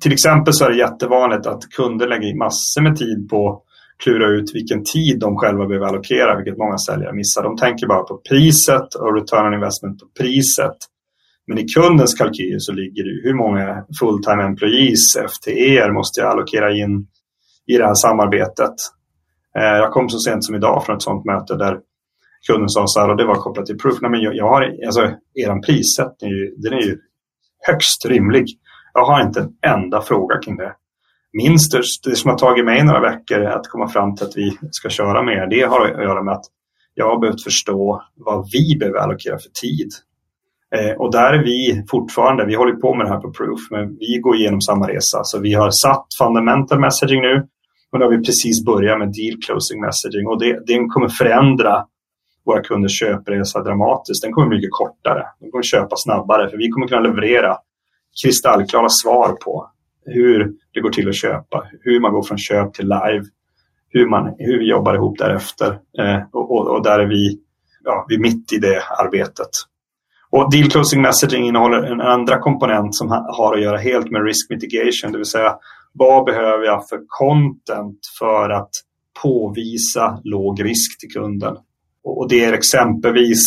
Till exempel så är det jättevanligt att kunder lägger massor med tid på att klura ut vilken tid de själva behöver allokera, vilket många säljare missar. De tänker bara på priset och return on investment på priset. Men i kundens kalkyl så ligger det hur många full-time employees, FTE, måste jag allokera in i det här samarbetet. Eh, jag kom så sent som idag från ett sådant möte där kunden sa så här, och det var kopplat till Proof, nej men jag, jag har, alltså er prissättning, den är ju högst rimlig. Jag har inte en enda fråga kring det. Minst det, det som har tagit mig några veckor att komma fram till att vi ska köra med er. det har att göra med att jag har behövt förstå vad vi behöver allokera för tid Eh, och där är vi fortfarande, vi håller på med det här på Proof, men vi går igenom samma resa. Så vi har satt fundamental messaging nu och nu har vi precis börjat med deal closing messaging och det, det kommer förändra våra kunders köpresa dramatiskt. Den kommer bli mycket kortare. De kommer köpa snabbare för vi kommer kunna leverera kristallklara svar på hur det går till att köpa, hur man går från köp till live, hur, man, hur vi jobbar ihop därefter. Eh, och, och, och, där är vi, ja, vi är mitt i det arbetet. Och deal closing messaging innehåller en andra komponent som har att göra helt med risk mitigation, det vill säga vad behöver jag för content för att påvisa låg risk till kunden? Och det är exempelvis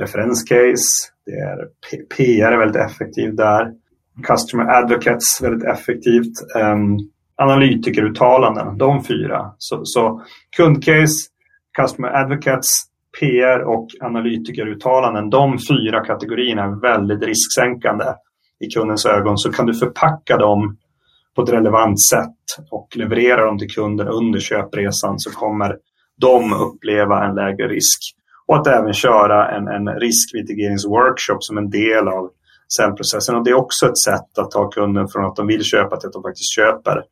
referenscase, det är PR är väldigt effektivt där, customer advocates väldigt effektivt, ehm, um, analytikeruttalanden, de fyra. Så, så kundcase, customer advocates, PR och analytikeruttalanden, de fyra kategorierna är väldigt risksänkande i kundens ögon. Så kan du förpacka dem på ett relevant sätt och leverera dem till kunden under köpresan så kommer de uppleva en lägre risk. Och att även köra en, en riskmitigeringsworkshop som en del av säljprocessen. Och det är också ett sätt att ta kunden från att de vill köpa till att de faktiskt köper.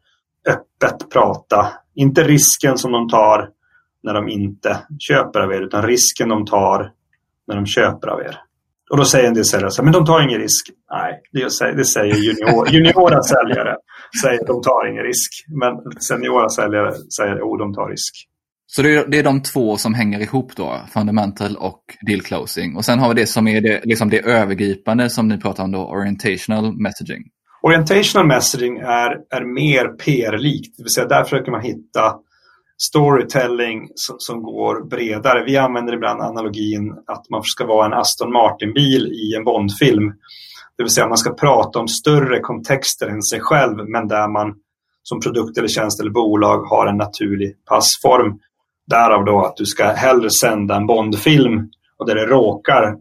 Öppet prata, inte risken som de tar när de inte köper av er utan risken de tar när de köper av er. Och då säger en del säljare men de tar ingen risk. Nej, det säger, det säger junior, juniora säljare. Säger att de tar ingen risk. Men seniora säljare säger oh, de tar risk. Så det är, det är de två som hänger ihop då, fundamental och deal closing. Och sen har vi det som är det, liksom det övergripande som ni pratar om då, orientational messaging. Orientational messaging är, är mer PR-likt, det vill säga där försöker man hitta storytelling som, som, går bredare. Vi använder ibland analogin att man ska vara en Aston Martin-bil i en Bondfilm. Det vill säga man ska prata om större kontexter än sig själv men där man som produkt eller tjänst eller bolag har en naturlig passform. Därav då att du ska hellre sända en Bondfilm och där det råkar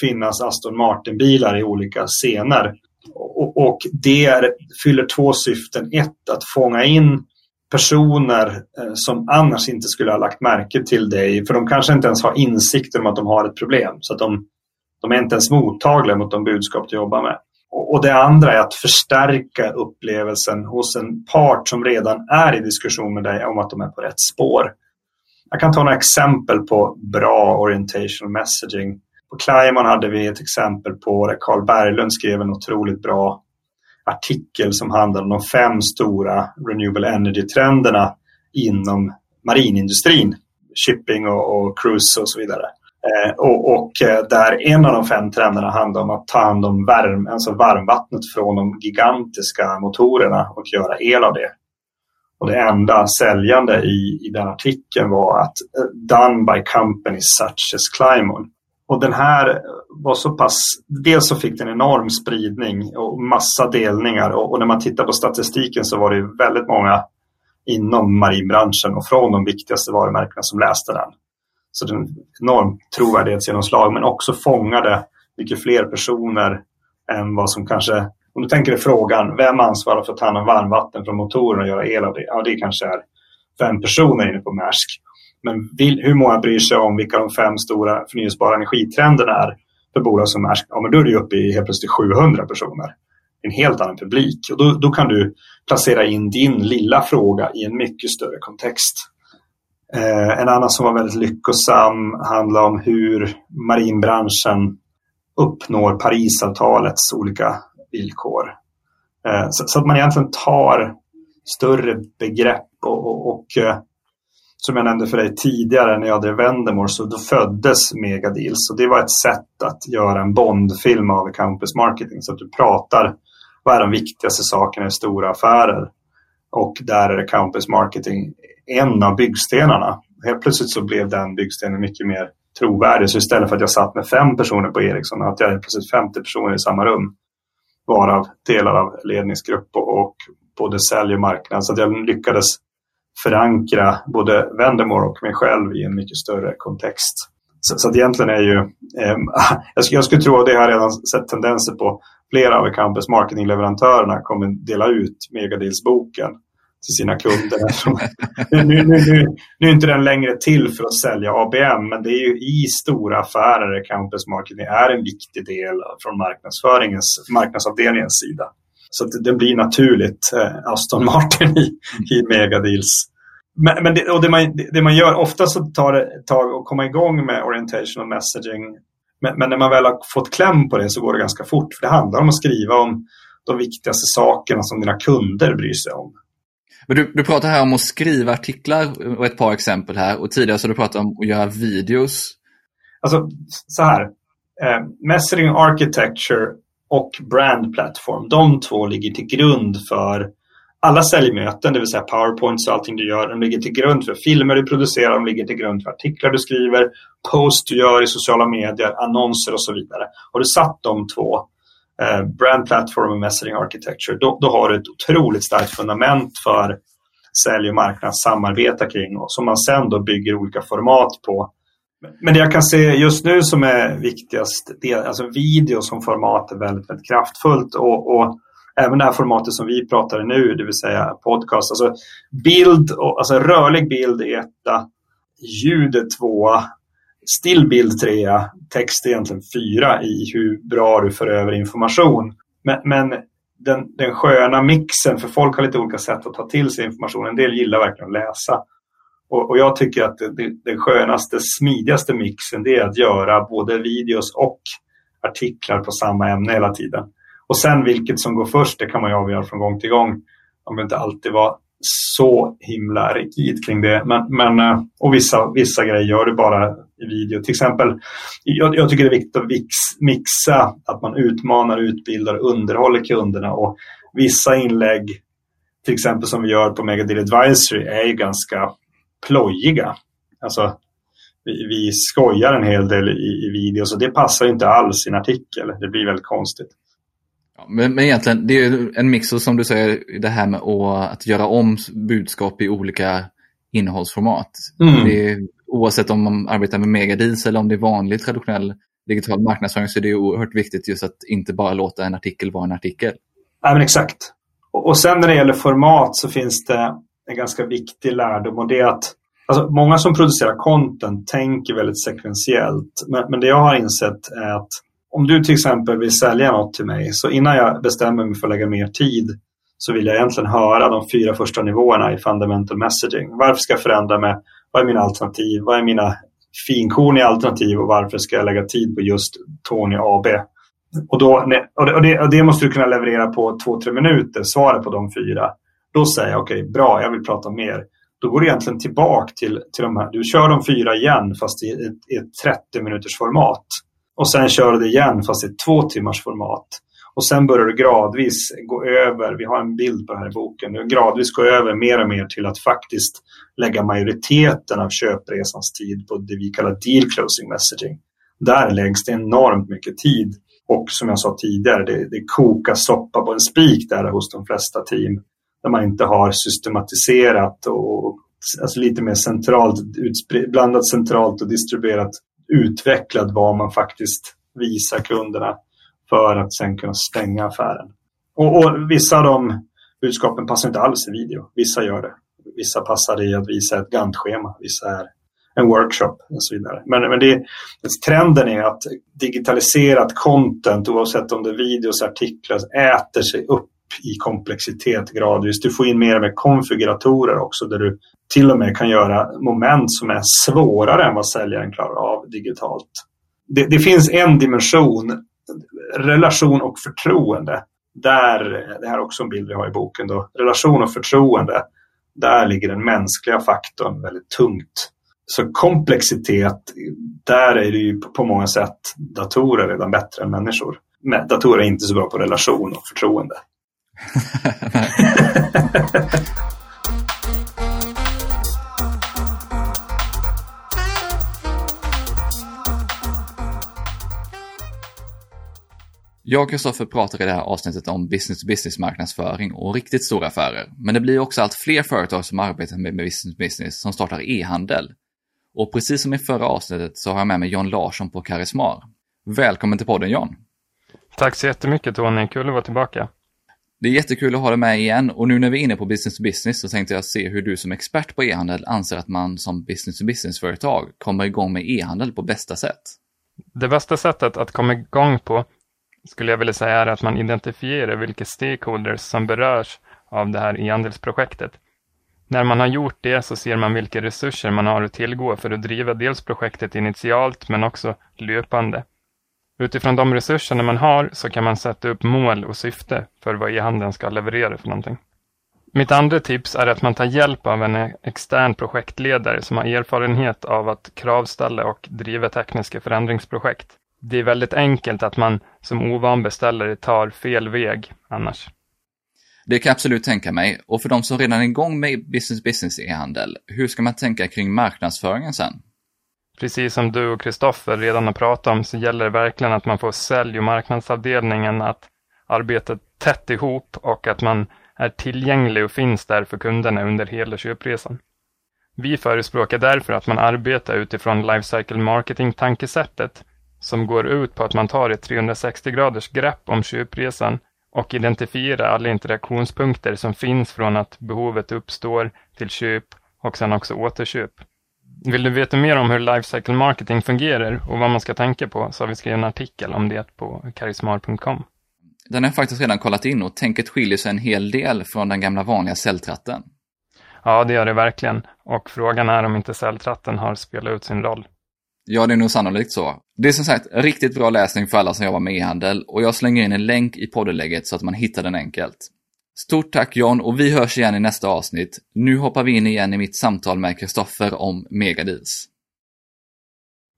finnas Aston Martin-bilar i olika scener. Och, och det är, fyller två syften. Ett, att fånga in personer eh, som annars inte skulle ha lagt märke till dig. För de kanske inte ens har insikter om att de har ett problem. Så att de, de är inte ens mottagliga mot de budskap du jobbar med. Och det andra är att förstärka upplevelsen hos en part som redan är i diskussion med dig om att de är på rätt spår. Jag kan ta några exempel på bra orientational messaging. På Climon hade vi ett exempel på där Carl Berglund skrev en otroligt bra artikel som handlade om de fem stora renewable energy-trenderna inom marinindustrin. Shipping och, och cruise och så vidare. Eh, och, och, eh, där en av de fem trenderna handlar om att ta hand om värm, alltså varmvattnet från de gigantiska motorerna och göra el av det. Och det enda säljande i, i den artikeln var att eh, done by companies such as Climon. Och den här var så pass, dels så fick den enorm spridning och massa delningar och, och när man tittar på statistiken så var det väldigt många inom marinbranschen och från de viktigaste varumärkena som läste den. Så det är enorm trovärdighetsgenomslag men också fångade mycket fler personer än vad som kanske om du tänker dig frågan, vem ansvarar för att ta hand om varmvatten från motorerna och göra el av det? Ja, det kanske är fem personer inne på Maersk. Men vill, hur många bryr sig om vilka de fem stora förnyelsebara energitrenderna är för bolag som Maersk? Ja, men då är du uppe i helt plötsligt 700 personer. En helt annan publik. Och då, då kan du placera in din lilla fråga i en mycket större kontext. Eh, en annan som var väldigt lyckosam handlar om hur marinbranschen uppnår Parisavtalets olika villkor. Eh, så, att man egentligen tar större begrepp och, och, och eh, som jag nämnde för dig tidigare när jag drev Vendemore så då föddes Megadeals och det var ett sätt att göra en Bondfilm av campus marketing så att du pratar vad är de viktigaste sakerna i stora affärer och där är campus marketing en av byggstenarna. Helt plötsligt så blev den byggstenen mycket mer trovärdig så istället för att jag satt med fem personer på Ericsson att jag hade plötsligt 50 personer i samma rum varav delar av ledningsgrupp och, och både sälj och marknad. Så att jag lyckades förankra både Vendemore och mig själv i en mycket större kontext. Så, så att egentligen är ju, eh, jag, skulle, jag skulle tro, att det har redan sett tendenser på, flera av campus marketingleverantörerna kommer dela ut Megadeals-boken till sina kunder. nu, nu, nu, nu, är inte den längre till för att sälja ABM, men det är ju i stora affärer campus marketing är en viktig del från marknadsföringens, marknadsavdelningens sida. Så det, det blir naturligt eh, Aston Martin i, i megadeals. Men, men det, och det, man, det, man gör, ofta så tar det ett tag att komma igång med orientational messaging. Men, men, när man väl har fått kläm på det så går det ganska fort. För det handlar om att skriva om de viktigaste sakerna som dina kunder bryr sig om. Men du, du pratar här om att skriva artiklar och ett par exempel här. Och tidigare så har du pratat om att göra videos. Alltså så här. Eh, messaging architecture och brand platform. De två ligger till grund för alla säljmöten, det vill säga powerpoints och allting du gör. De ligger till grund för filmer du producerar, de ligger till grund för artiklar du skriver, post du gör i sociala medier, annonser och så vidare. Har du satt de två eh, brand platform och messaging architecture, då, då, har du ett otroligt starkt fundament för sälj och marknad samarbeta kring och som man sen då bygger olika format på. Men det jag kan se just nu som är viktigast, det, alltså video som format är väldigt, väldigt kraftfullt och, och även det här formatet som vi pratar i nu, det vill säga podcast. Alltså bild, och, alltså rörlig bild är etta, ljud är tvåa, stillbild trea, text är egentligen fyra i hur bra du för över information. Men, men den, den sköna mixen, för folk har lite olika sätt att ta till sig information. En del gillar verkligen att läsa. Och, och jag tycker att det, den skönaste, smidigaste mixen det är att göra både videos och artiklar på samma ämne hela tiden. Och sen vilket som går först, det kan man ju avgöra från gång till gång. Man behöver inte alltid vara så himla rigid kring det. Men, men, eh, och vissa, vissa grejer gör du bara i video. Till exempel, jag, jag tycker det är viktigt att mixa, att man utmanar, utbildar och underhåller kunderna. Och vissa inlägg, till exempel som vi gör på Megadeal Advisory, är ju ganska plojiga. Alltså, vi, vi skojar en hel del i, i videos och det passar inte alls i en artikel. Det blir väldigt konstigt. Ja, men, men egentligen, det är en mix och som du säger, det här med att göra om budskap i olika innehållsformat. Mm. Det är, oavsett om man arbetar med megadeals eller om det är vanlig traditionell digital marknadsföring så är det oerhört viktigt just att inte bara låta en artikel vara en artikel. Ja, men exakt. Och, och sen när det gäller format så finns det en ganska viktig lärdom och det är att alltså, många som producerar content tänker väldigt sekventiellt. Men, men det jag har insett är att om du till exempel vill sälja något till mig så innan jag bestämmer mig för att lägga mer tid så vill jag egentligen höra de fyra första nivåerna i fundamental messaging. Varför ska jag förändra mig? Vad är mina alternativ? Vad är mina finkorniga alternativ och varför ska jag lägga tid på just Tony AB? Och, då, och, det, och det måste du kunna leverera på två, tre minuter, svaret på de fyra. Då säger jag okej, okay, bra, jag vill prata mer. Då går du egentligen tillbaka till, till de här. Du kör de fyra igen fast i ett, i ett 30 minuters format. Och sen kör du det igen fast i ett två timmars format. Och sen börjar du gradvis gå över, vi har en bild på det här i boken, du gradvis gå över mer och mer till att faktiskt lägga majoriteten av köpresans tid på det vi kallar deal closing messaging. Där läggs det enormt mycket tid. Och som jag sa tidigare, det, det kokar soppa på en spik där hos de flesta team. Där man inte har systematiserat och alltså lite mer centralt, blandat centralt och distribuerat utvecklat vad man faktiskt visar kunderna för att sen kunna stänga affären. Och, och vissa av de budskapen passar inte alls i video. Vissa gör det. Vissa passar i att visa ett Gantt-schema. Vissa är en workshop och så vidare. Men, men det, trenden är att digitaliserat content, oavsett om det är videos, artiklar, äter sig upp i komplexitet gradvis. Du får in mer och mer konfiguratorer också där du till och med kan göra moment som är svårare än vad säljaren klarar av digitalt. Det, det finns en dimension relation och förtroende. Där, det här är också en bild vi har i boken, då, relation och förtroende. Där ligger den mänskliga faktorn väldigt tungt. Så komplexitet, där är det ju på många sätt datorer redan bättre än människor. Men datorer är inte så bra på relation och förtroende. Jag och Kristoffer pratar i det här avsnittet om business-to-business marknadsföring och riktigt stora affärer. Men det blir också allt fler företag som arbetar med business-to-business som startar e-handel. Och precis som i förra avsnittet så har jag med mig John Larsson på Karismar. Välkommen till podden John! Tack så jättemycket Tony, kul att vara tillbaka. Det är jättekul att ha dig med igen och nu när vi är inne på business to business så tänkte jag se hur du som expert på e-handel anser att man som business to business företag kommer igång med e-handel på bästa sätt. Det bästa sättet att komma igång på skulle jag vilja säga är att man identifierar vilka stakeholders som berörs av det här e-handelsprojektet. När man har gjort det så ser man vilka resurser man har att tillgå för att driva dels projektet initialt men också löpande. Utifrån de resurserna man har så kan man sätta upp mål och syfte för vad e-handeln ska leverera för någonting. Mitt andra tips är att man tar hjälp av en extern projektledare som har erfarenhet av att kravställa och driva tekniska förändringsprojekt det är väldigt enkelt att man som ovan beställare tar fel väg annars. Det kan jag absolut tänka mig. Och för de som redan är igång med business business e-handel, hur ska man tänka kring marknadsföringen sen? Precis som du och Kristoffer redan har pratat om så gäller det verkligen att man får sälj och marknadsavdelningen att arbeta tätt ihop och att man är tillgänglig och finns där för kunderna under hela köpresan. Vi förespråkar därför att man arbetar utifrån lifecycle marketing-tankesättet som går ut på att man tar ett 360 graders grepp om köpresan och identifierar alla interaktionspunkter som finns från att behovet uppstår till köp och sen också återköp. Vill du veta mer om hur lifecycle marketing fungerar och vad man ska tänka på så har vi skrivit en artikel om det på karismar.com. Den har jag faktiskt redan kollat in och tänket skiljer sig en hel del från den gamla vanliga celltratten. Ja, det gör det verkligen. Och frågan är om inte celltratten har spelat ut sin roll. Ja, det är nog sannolikt så. Det är som sagt riktigt bra läsning för alla som jobbar med e-handel och jag slänger in en länk i poddelägget så att man hittar den enkelt. Stort tack John och vi hörs igen i nästa avsnitt. Nu hoppar vi in igen i mitt samtal med Kristoffer om Megadeals.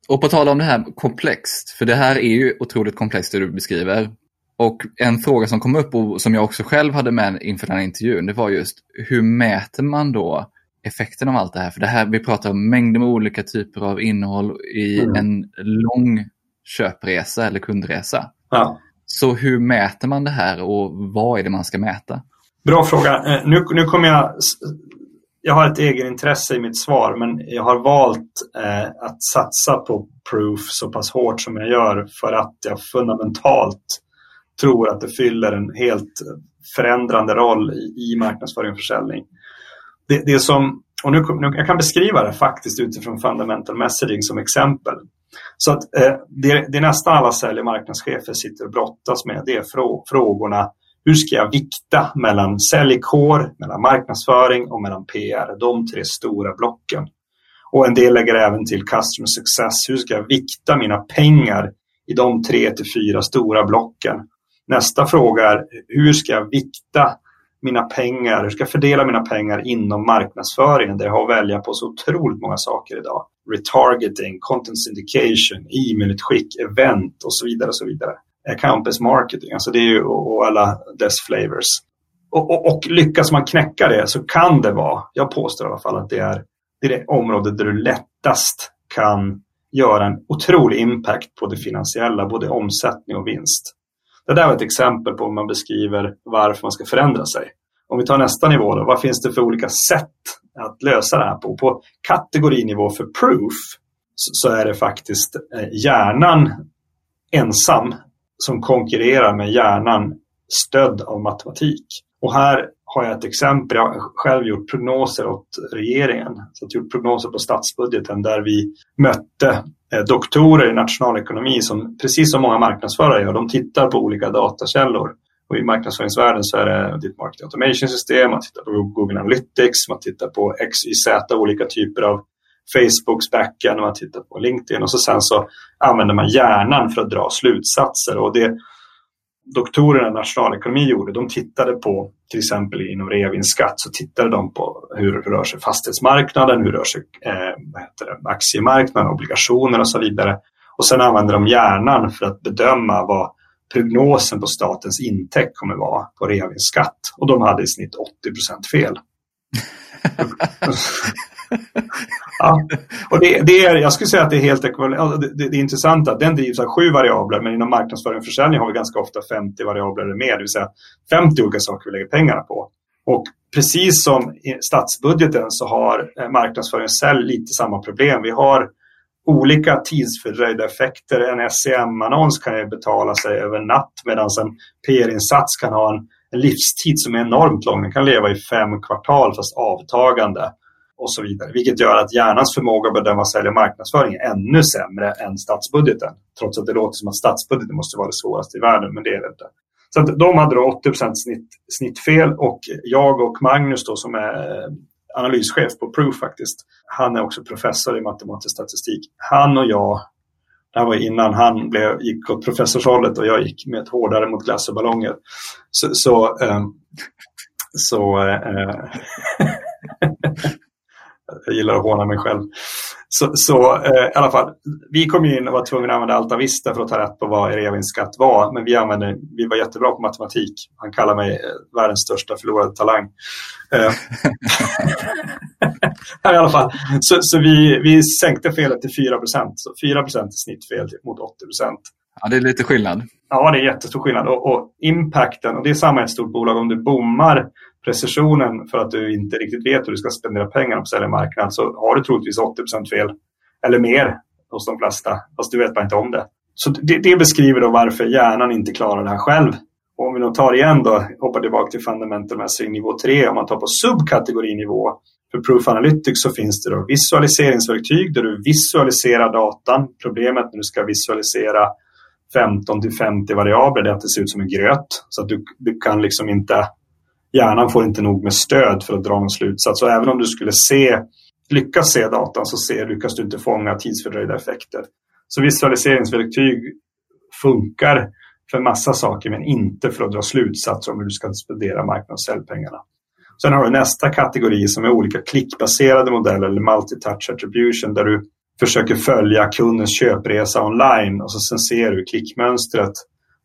Och på tal om det här komplext, för det här är ju otroligt komplext det du beskriver. Och en fråga som kom upp och som jag också själv hade med inför den här intervjun, det var just hur mäter man då effekten av allt det här? För det här, vi pratar om mängder med olika typer av innehåll i mm. en lång köpresa eller kundresa. Ja. Så hur mäter man det här och vad är det man ska mäta? Bra fråga. Eh, nu, nu kommer jag... Jag har ett egenintresse i mitt svar men jag har valt eh, att satsa på proof så pass hårt som jag gör för att jag fundamentalt tror att det fyller en helt förändrande roll i, i marknadsföring och försäljning. Det, det som, och nu, nu, jag kan beskriva det faktiskt utifrån fundamental messaging som exempel. Så att eh, det, det nästan alla sälj och marknadschefer sitter och brottas med det är frå, frågorna hur ska jag vikta mellan säljkår, mellan marknadsföring och mellan PR? De tre stora blocken. Och en del lägger även till customer success. Hur ska jag vikta mina pengar i de tre till fyra stora blocken? Nästa fråga är hur ska jag vikta mina pengar, hur ska jag fördela mina pengar inom marknadsföringen där jag har att välja på så otroligt många saker idag. Retargeting, content syndication, e-mailutskick, event och så vidare. och så vidare. Campus marketing, alltså det är ju och alla dess flavors. Och, och, och, lyckas man knäcka det så kan det vara, jag påstår i alla fall att det är det, är det område där du lättast kan göra en otrolig impact på det finansiella, både omsättning och vinst. Det där var ett exempel på hur man beskriver varför man ska förändra sig. Om vi tar nästa nivå, då, vad finns det för olika sätt att lösa det här på? På kategorinivå för proof så är det faktiskt eh, hjärnan ensam som konkurrerar med hjärnan stödd av matematik. Och här har jag ett exempel. Jag har själv gjort prognoser åt regeringen. Så jag har gjort prognoser på statsbudgeten där vi mötte eh, doktorer i nationalekonomi som precis som många marknadsförare gör, de tittar på olika datakällor. Och I marknadsföringsvärlden så är det ditt marketing automation system, man tittar på Google Analytics, man tittar på XYZ, olika typer av Facebooks backend, man tittar på LinkedIn och så sen så använder man hjärnan för att dra slutsatser. Och det, doktorerna i nationalekonomi gjorde, de tittade på, till exempel inom reavinstskatt, så tittade de på hur, hur rör sig fastighetsmarknaden, hur rör sig eh, aktiemarknaden, obligationer och så vidare. Och sen använde de hjärnan för att bedöma vad prognosen på statens intäkt kommer vara på reavinstskatt. Och de hade i snitt 80 procent fel. ja. Och det, det, är, jag skulle säga att det är helt ekvivalent. Alltså, det, det, det är intressant att den drivs av sju variabler men inom marknadsföring och försäljning har vi ganska ofta 50 variabler eller mer. Det vill säga 50 olika saker vi lägger pengarna på. Och precis som i statsbudgeten så har eh, marknadsföring och sälj lite samma problem. Vi har olika tidsfördröjda effekter. En SEM-annons kan ju betala sig över natt medan en PR-insats kan ha en, en livstid som är enormt lång. Den kan leva i fem kvartal fast avtagande och så vidare. Vilket gör att hjärnans förmåga att bedöma sälj och marknadsföring är ännu sämre än statsbudgeten. Trots att det låter som att statsbudgeten måste vara det svåraste i världen, men det är det inte. Så att de hade då 80 snitt, snittfel och jag och Magnus då som är eh, analyschef på Proof faktiskt. Han är också professor i matematisk statistik. Han och jag, det här var innan han blev, gick åt professorshållet och jag gick med ett hårdare mot glass och ballonger. Så, så, eh, så eh, eh jag gillar att håna mig själv. Så, så eh, i alla fall, vi kom in och var tvungna att använda Alta Vista för att ta rätt på vad reavinstskatt var. Men vi, använde, vi var jättebra på matematik. Han kallar mig eh, världens största förlorade talang. Eh, I alla fall. Så, så vi, vi sänkte felet till 4 Så 4% i snittfel mot 80 Ja, det är lite skillnad. Ja, det är jättestor skillnad. Och, och impacten, och det är samma i ett stort bolag, om du bommar precisionen för att du inte riktigt vet hur du ska spendera pengarna på säljmarknaden så har du troligtvis 80% fel eller mer hos de flesta, fast du vet bara inte om det. Så det, det, beskriver då varför hjärnan inte klarar det här själv. Och om vi då tar igen då, hoppar tillbaka till fundamental messaging nivå 3, om man tar på subkategorinivå för Proof Analytics så finns det då visualiseringsverktyg där du visualiserar datan. Problemet när du ska visualisera 15 till 50 variabler är att det ser ut som en gröt. Så att du, du kan liksom inte hjärnan får inte nog med stöd för att dra en slutsats. Så även om du skulle se, lyckas se datan så ser, lyckas du inte fånga tidsfördröjda effekter. Så visualiseringsverktyg funkar för massa saker men inte för att dra slutsatser om hur du ska spendera marknads och säljpengarna. Sen har du nästa kategori som är olika klickbaserade modeller eller multi-touch attribution där du försöker följa kundens köpresa online och så sen ser du klickmönstret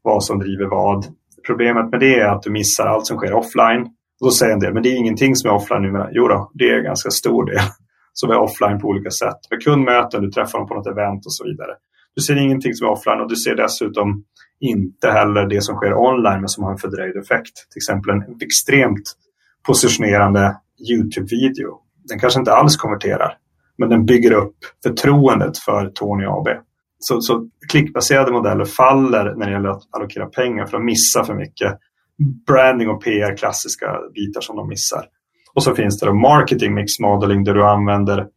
vad som driver vad Problemet med det är att du missar allt som sker offline. Och då säger en del, men det är ingenting som är offline numera. Jo då, det är en ganska stor del som är offline på olika sätt. Med kundmöten, du träffar dem på något event och så vidare. Du ser ingenting som är offline och du ser dessutom inte heller det som sker online men som har en fördröjd effekt. Till exempel en extremt positionerande YouTube-video. Den kanske inte alls konverterar men den bygger upp förtroendet för Tony AB. Så, så klickbaserade modeller faller när det gäller att allokera pengar för att missa för mycket. Branding och PR, klassiska bitar som de missar. Och så finns det då marketing mix modeling där du använder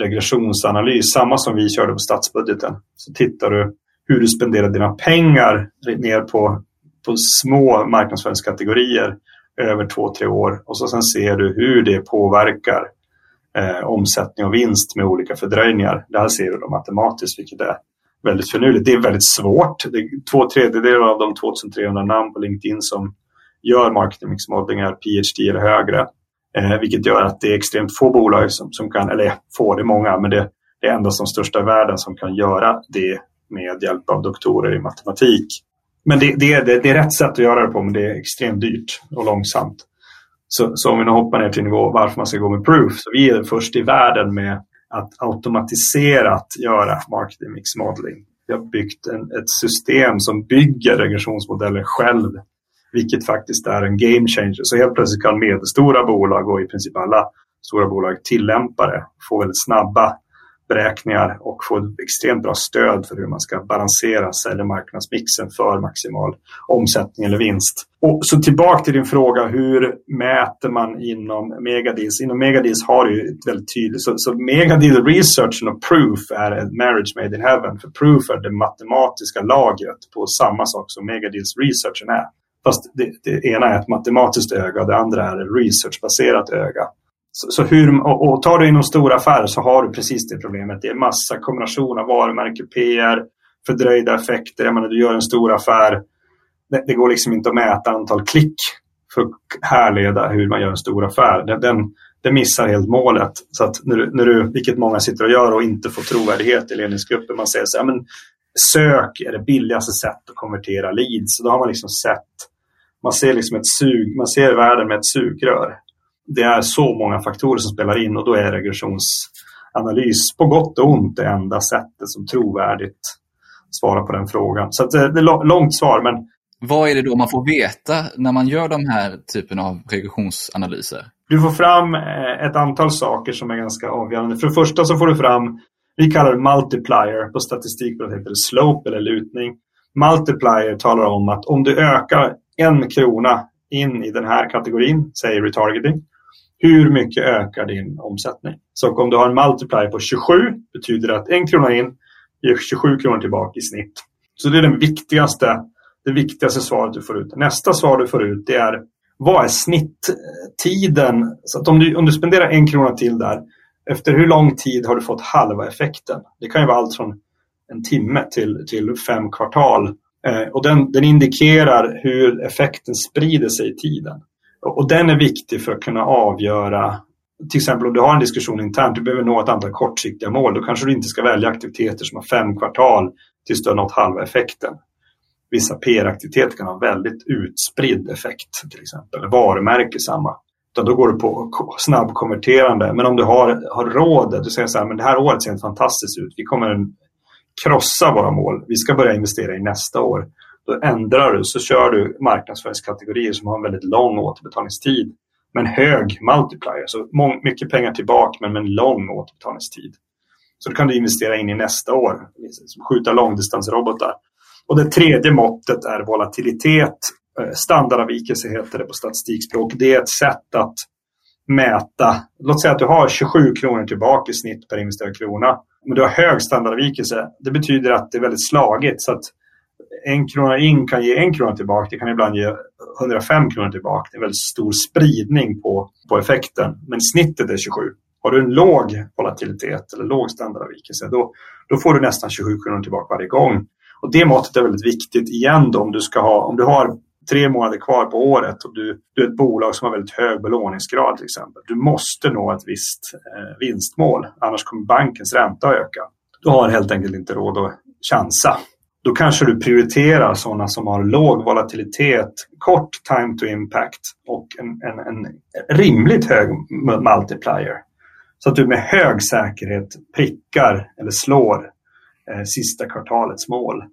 regressionsanalys, samma som vi körde på statsbudgeten. Så tittar du hur du spenderar dina pengar ner på, på små marknadsföringskategorier över två, tre år och så sen ser du hur det påverkar eh, omsättning och vinst med olika fördröjningar. Det här ser du då matematiskt, vilket är väldigt förnuligt. Det är väldigt svårt. Det är två tredjedelar av de 2300 namn på LinkedIn som gör marketing mix modeling är PhD eller högre. Eh, vilket gör att det är extremt få bolag som, som kan, eller få, det är många, men det, det är endast de största i världen som kan göra det med hjälp av doktorer i matematik. Men det, det, det, det är rätt sätt att göra det på, men det är extremt dyrt och långsamt. Så, så om vi nu hoppar ner till nivå varför man ska gå med proof, så vi är först i världen med att automatiserat göra marketing mix modeling. Vi har byggt en, ett system som bygger regressionsmodeller själv vilket faktiskt är en game changer. Så helt plötsligt kan medelstora bolag och i princip alla stora bolag tillämpa det, få väldigt snabba beräkningar och få ett extremt bra stöd för hur man ska balansera sälj och marknadsmixen för maximal omsättning eller vinst. Och så tillbaka till din fråga, hur mäter man inom Megadeals? Inom Megadeals har du ett väldigt tydligt, så, så Megadeal Research och Proof är ett marriage made in heaven. För Proof är det matematiska lagret på samma sak som megadeals-researchen är. Fast det, det, ena är ett matematiskt öga och det andra är ett researchbaserat öga. Så, så hur, och, och tar du inom stora affärer så har du precis det problemet. Det är massa kombination av varumärke, PR, fördröjda effekter. Jag menar, du gör en stor affär. Det, det går liksom inte att mäta antal klick för att härleda hur man gör en stor affär. Den, den, den missar helt målet. Så att när du, när du, vilket många sitter och gör och inte får trovärdighet i ledningsgruppen. Man säger så här, men sök är det billigaste sättet att konvertera leads. Så då har man liksom sett man ser liksom ett sug, man ser världen med ett sugrör. Det är så många faktorer som spelar in och då är regressionsanalys på gott och ont det enda sättet som trovärdigt svarar på den frågan. Så det är långt svar men vad är det då man får veta när man gör de här typen av regressionsanalyser? Du får fram eh, ett antal saker som är ganska avgörande. För det första så får du fram, vi kallar det multiplier, på statistik heter det slope eller lutning. Multiplier talar om att om du ökar en krona in i den här kategorin, säg retargeting, hur mycket ökar din omsättning? Så om du har en multiplier på 27 betyder det att en krona in ger 27 kronor tillbaka i snitt. Så det är den viktigaste, det viktigaste svaret du får ut. Nästa svar du får ut det är vad är snitttiden? Så att om du, om du spenderar en krona till där, efter hur lång tid har du fått halva effekten? Det kan ju vara allt från en timme till, till fem kvartal. Eh, och den, den, indikerar hur effekten sprider sig i tiden. Och, den är viktig för att kunna avgöra, till exempel om du har en diskussion internt, du behöver nå ett antal kortsiktiga mål, då kanske du inte ska välja aktiviteter som har fem kvartal tills du har nått halva effekten. Vissa PR-aktiviteter kan ha väldigt utspridd effekt, till exempel varumärke samma. Utan då går du på snabbkonverterande. Men om du har, har råd, du säger så här, men det här året ser fantastiskt ut. Vi kommer krossa våra mål. Vi ska börja investera i nästa år. Då ändrar du, så kör du marknadsföringskategorier som har en väldigt lång återbetalningstid. Men hög multiplier, så mycket pengar tillbaka men med en lång återbetalningstid. Så då kan du investera in i nästa år, skjuta långdistansrobotar. Och det tredje måttet är volatilitet. Eh, standardavvikelse heter det på statistikspråk. Det är ett sätt att mäta. Låt säga att du har 27 kronor tillbaka i snitt per investerad krona men du har hög standardavvikelse. Det betyder att det är väldigt slagigt. Så att en krona in kan ge en krona tillbaka. Det kan ibland ge 105 kronor tillbaka. Det är en väldigt stor spridning på, på effekten. Men snittet är 27. Har du en låg volatilitet eller låg standardavvikelse då, då får du nästan 27 kronor tillbaka varje gång. Och det måttet är väldigt viktigt igen då, om du, ska ha, om du har tre månader kvar på året och du, du är ett bolag som har väldigt hög belåningsgrad till exempel. Du måste nå ett visst eh, vinstmål, annars kommer bankens ränta att öka. Du har helt enkelt inte råd att chansa då kanske du prioriterar sådana som har låg volatilitet, kort time to impact och en, en, en rimligt hög multiplier. Så att du med hög säkerhet prickar eller slår eh, sista kvartalets mål.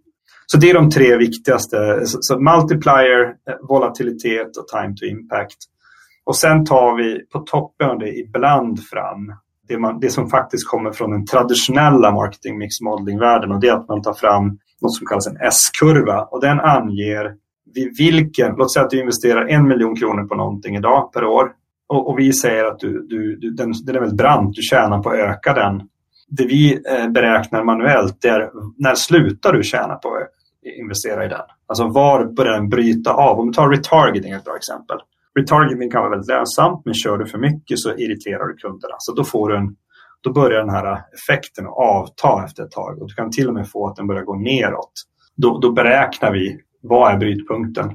Så det är de tre viktigaste. Så, så multiplier, eh, volatilitet och time to impact. Och sen tar vi på toppen av det ibland fram det, man, det som faktiskt kommer från den traditionella marketing mix modeling-världen och det är att man tar fram något som kallas en S-kurva och den anger vid vilken, låt säga att du investerar en miljon kronor på någonting idag per år och, och vi säger att du, du, du, den, den är väldigt brant, du tjänar på att öka den. Det vi eh, beräknar manuellt är när slutar du tjäna på att investera i den? Alltså var börjar den bryta av? Om du tar retargeting ett bra exempel. Retargeting kan vara väldigt lönsamt men kör du för mycket så irriterar du kunderna. Så då, får du en, då börjar den här effekten att avta efter ett tag och du kan till och med få att den börjar gå neråt. Då, då beräknar vi vad är brytpunkten.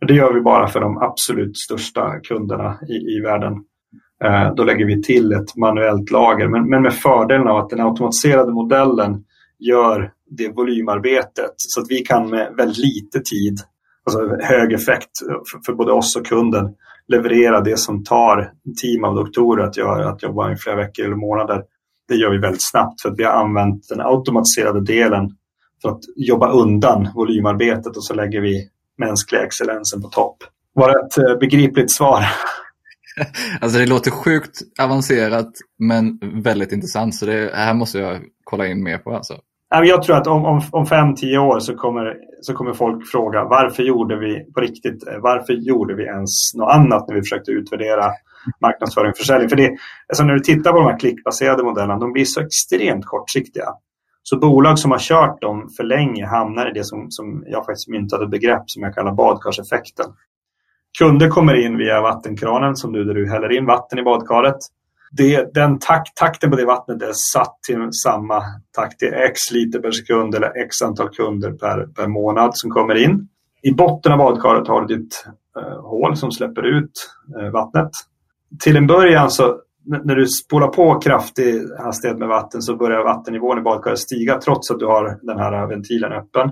Och det gör vi bara för de absolut största kunderna i, i världen. Eh, då lägger vi till ett manuellt lager men, men med fördelen av att den automatiserade modellen gör det volymarbetet så att vi kan med väldigt lite tid alltså hög effekt för, både oss och kunden leverera det som tar team av doktorer att göra, att jobba i flera veckor eller månader. Det gör vi väldigt snabbt för att vi har använt den automatiserade delen för att jobba undan volymarbetet och så lägger vi mänskliga excellensen på topp. Var det ett eh, begripligt svar? Alltså det låter sjukt avancerat men väldigt intressant så det här måste jag kolla in mer på alltså. Jag tror att om, om, om fem, tio år så kommer, så kommer folk fråga varför gjorde vi på riktigt, eh, varför gjorde vi ens något annat när vi försökte utvärdera marknadsföring och försäljning? För det, alltså när du tittar på de här klickbaserade modellerna, de blir så extremt kortsiktiga. Så bolag som har kört dem för länge hamnar i det som, som jag faktiskt myntade begrepp som jag kallar badkarseffekten. Kunder kommer in via vattenkranen som du där du häller in vatten i badkaret det, den tak, takten på det vattnet är satt till samma takt. Det är x liter per sekund eller x antal kunder per, per månad som kommer in. I botten av badkaret har du ditt eh, hål som släpper ut eh, vattnet. Till en början så när du spolar på kraftig hastighet med vatten så börjar vattennivån i badkaret stiga trots att du har den här ventilen öppen.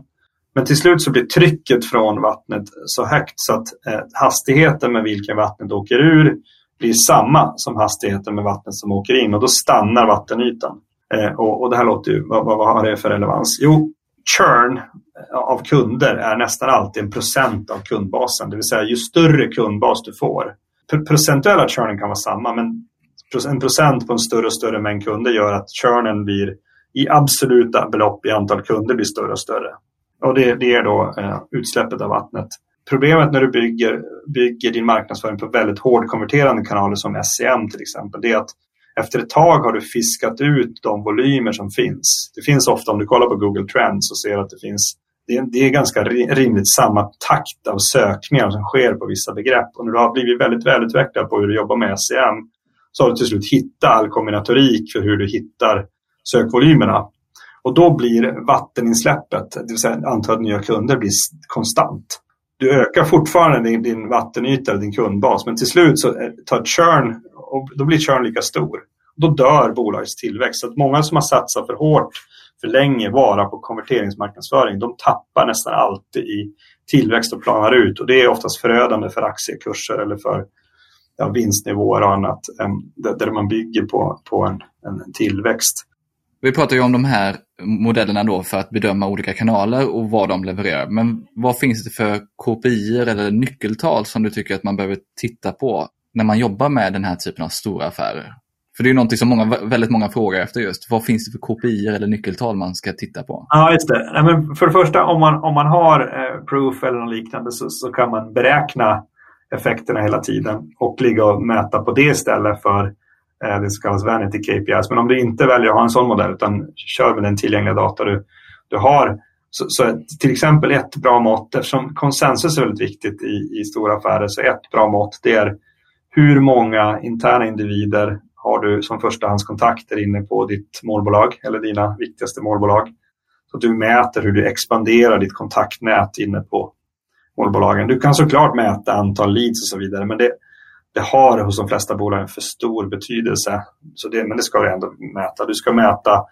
Men till slut så blir trycket från vattnet så högt så att eh, hastigheten med vilken vattnet åker ur blir samma som hastigheten med vattnet som åker in och då stannar vattenytan. Eh, och, och, det här låter ju, vad, vad, vad har det för relevans? Jo, churn av kunder är nästan alltid en procent av kundbasen. Det vill säga ju större kundbas du får. Procentuella churnen kan vara samma men en procent på en större och större mängd kunder gör att churnen blir i absoluta belopp i antal kunder blir större och större. Och det, det är då eh, utsläppet av vattnet. Problemet när du bygger, bygger din marknadsföring på väldigt hårdkonverterande kanaler som SEM till exempel, det är att efter ett tag har du fiskat ut de volymer som finns. Det finns ofta, om du kollar på Google Trends och ser att det finns det är, det är ganska rimligt samma takt av sökningar som sker på vissa begrepp. Och när du har blivit väldigt välutvecklad på hur du jobbar med SEM så har du till slut hittat all kombinatorik för hur du hittar sökvolymerna. Och då blir vatteninsläppet, det vill säga antalet nya kunder, blir konstant du ökar fortfarande din, din vattenyta, din kundbas, men till slut så eh, tar churn, och då blir churn lika stor. Då dör bolagets tillväxt. Så att många som har satsat för hårt för länge bara på konverteringsmarknadsföring, de tappar nästan alltid i tillväxt och planar ut. Och det är oftast förödande för aktiekurser eller för ja, vinstnivåer och annat, där man bygger på, på en, en tillväxt. Vi pratar ju om de här modellerna då för att bedöma olika kanaler och vad de levererar. Men vad finns det för KPI eller nyckeltal som du tycker att man behöver titta på när man jobbar med den här typen av stora affärer? För det är någonting som många, väldigt många frågar efter just. Vad finns det för KPI eller nyckeltal man ska titta på? Ja, just det. Nej, men för det första, om man, om man har eh, proof eller något liknande så, så kan man beräkna effekterna hela tiden och ligga och mäta på det istället för Eh, Eh, det som kallas Vanity KPIs. Men om du inte väljer att ha en sån modell utan kör med den tillgängliga data du, du har så, så, till exempel ett bra mått, eftersom konsensus är väldigt viktigt i, i stora affärer, så ett bra mått det är hur många interna individer har du som förstahandskontakter inne på ditt målbolag eller dina viktigaste målbolag. Så att du mäter hur du expanderar ditt kontaktnät inne på målbolagen. Du kan såklart mäta antal leads och så vidare men det, det har hos de flesta bolag en för stor betydelse. Så det, men det ska du ändå mäta. Du ska mäta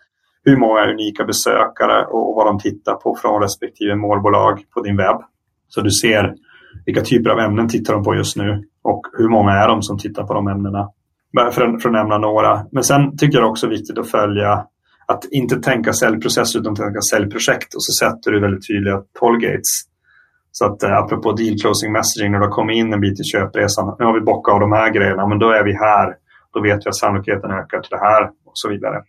hur många unika besökare och vad de tittar på från respektive målbolag på din webb. Så du ser vilka typer av ämnen tittar de på just nu och hur många är de som tittar på de ämnena. För, för att nämna några. Men sen tycker jag också viktigt att följa att inte tänka säljprocess utan tänka säljprojekt och så sätter du väldigt tydliga tollgates. Så att eh, apropå deal closing messaging, när du har kommit in en bit i köpresan, nu har vi bockat av de här grejerna, men då är vi här. Då vet vi att sannolikheten ökar till det här och så vidare.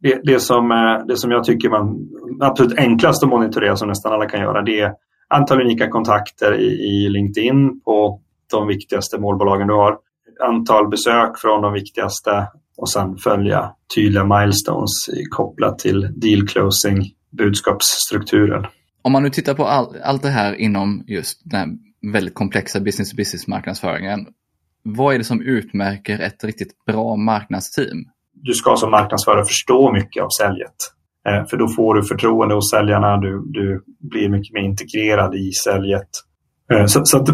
Det, det, som, eh, det som jag tycker man absolut enklast att monitorera som nästan alla kan göra det är antal unika kontakter i, i LinkedIn på de viktigaste målbolagen du har. Antal besök från de viktigaste och sen följa tydliga milestones kopplat till deal closing, budskapsstrukturen. Om man nu tittar på all, allt det här inom just den här väldigt komplexa business-to-business marknadsföringen. Vad är det som utmärker ett riktigt bra marknadsteam? Du ska som marknadsförare förstå mycket av säljet. Eh, för då får du förtroende hos säljarna, du, du blir mycket mer integrerad i säljet. Eh, så, så att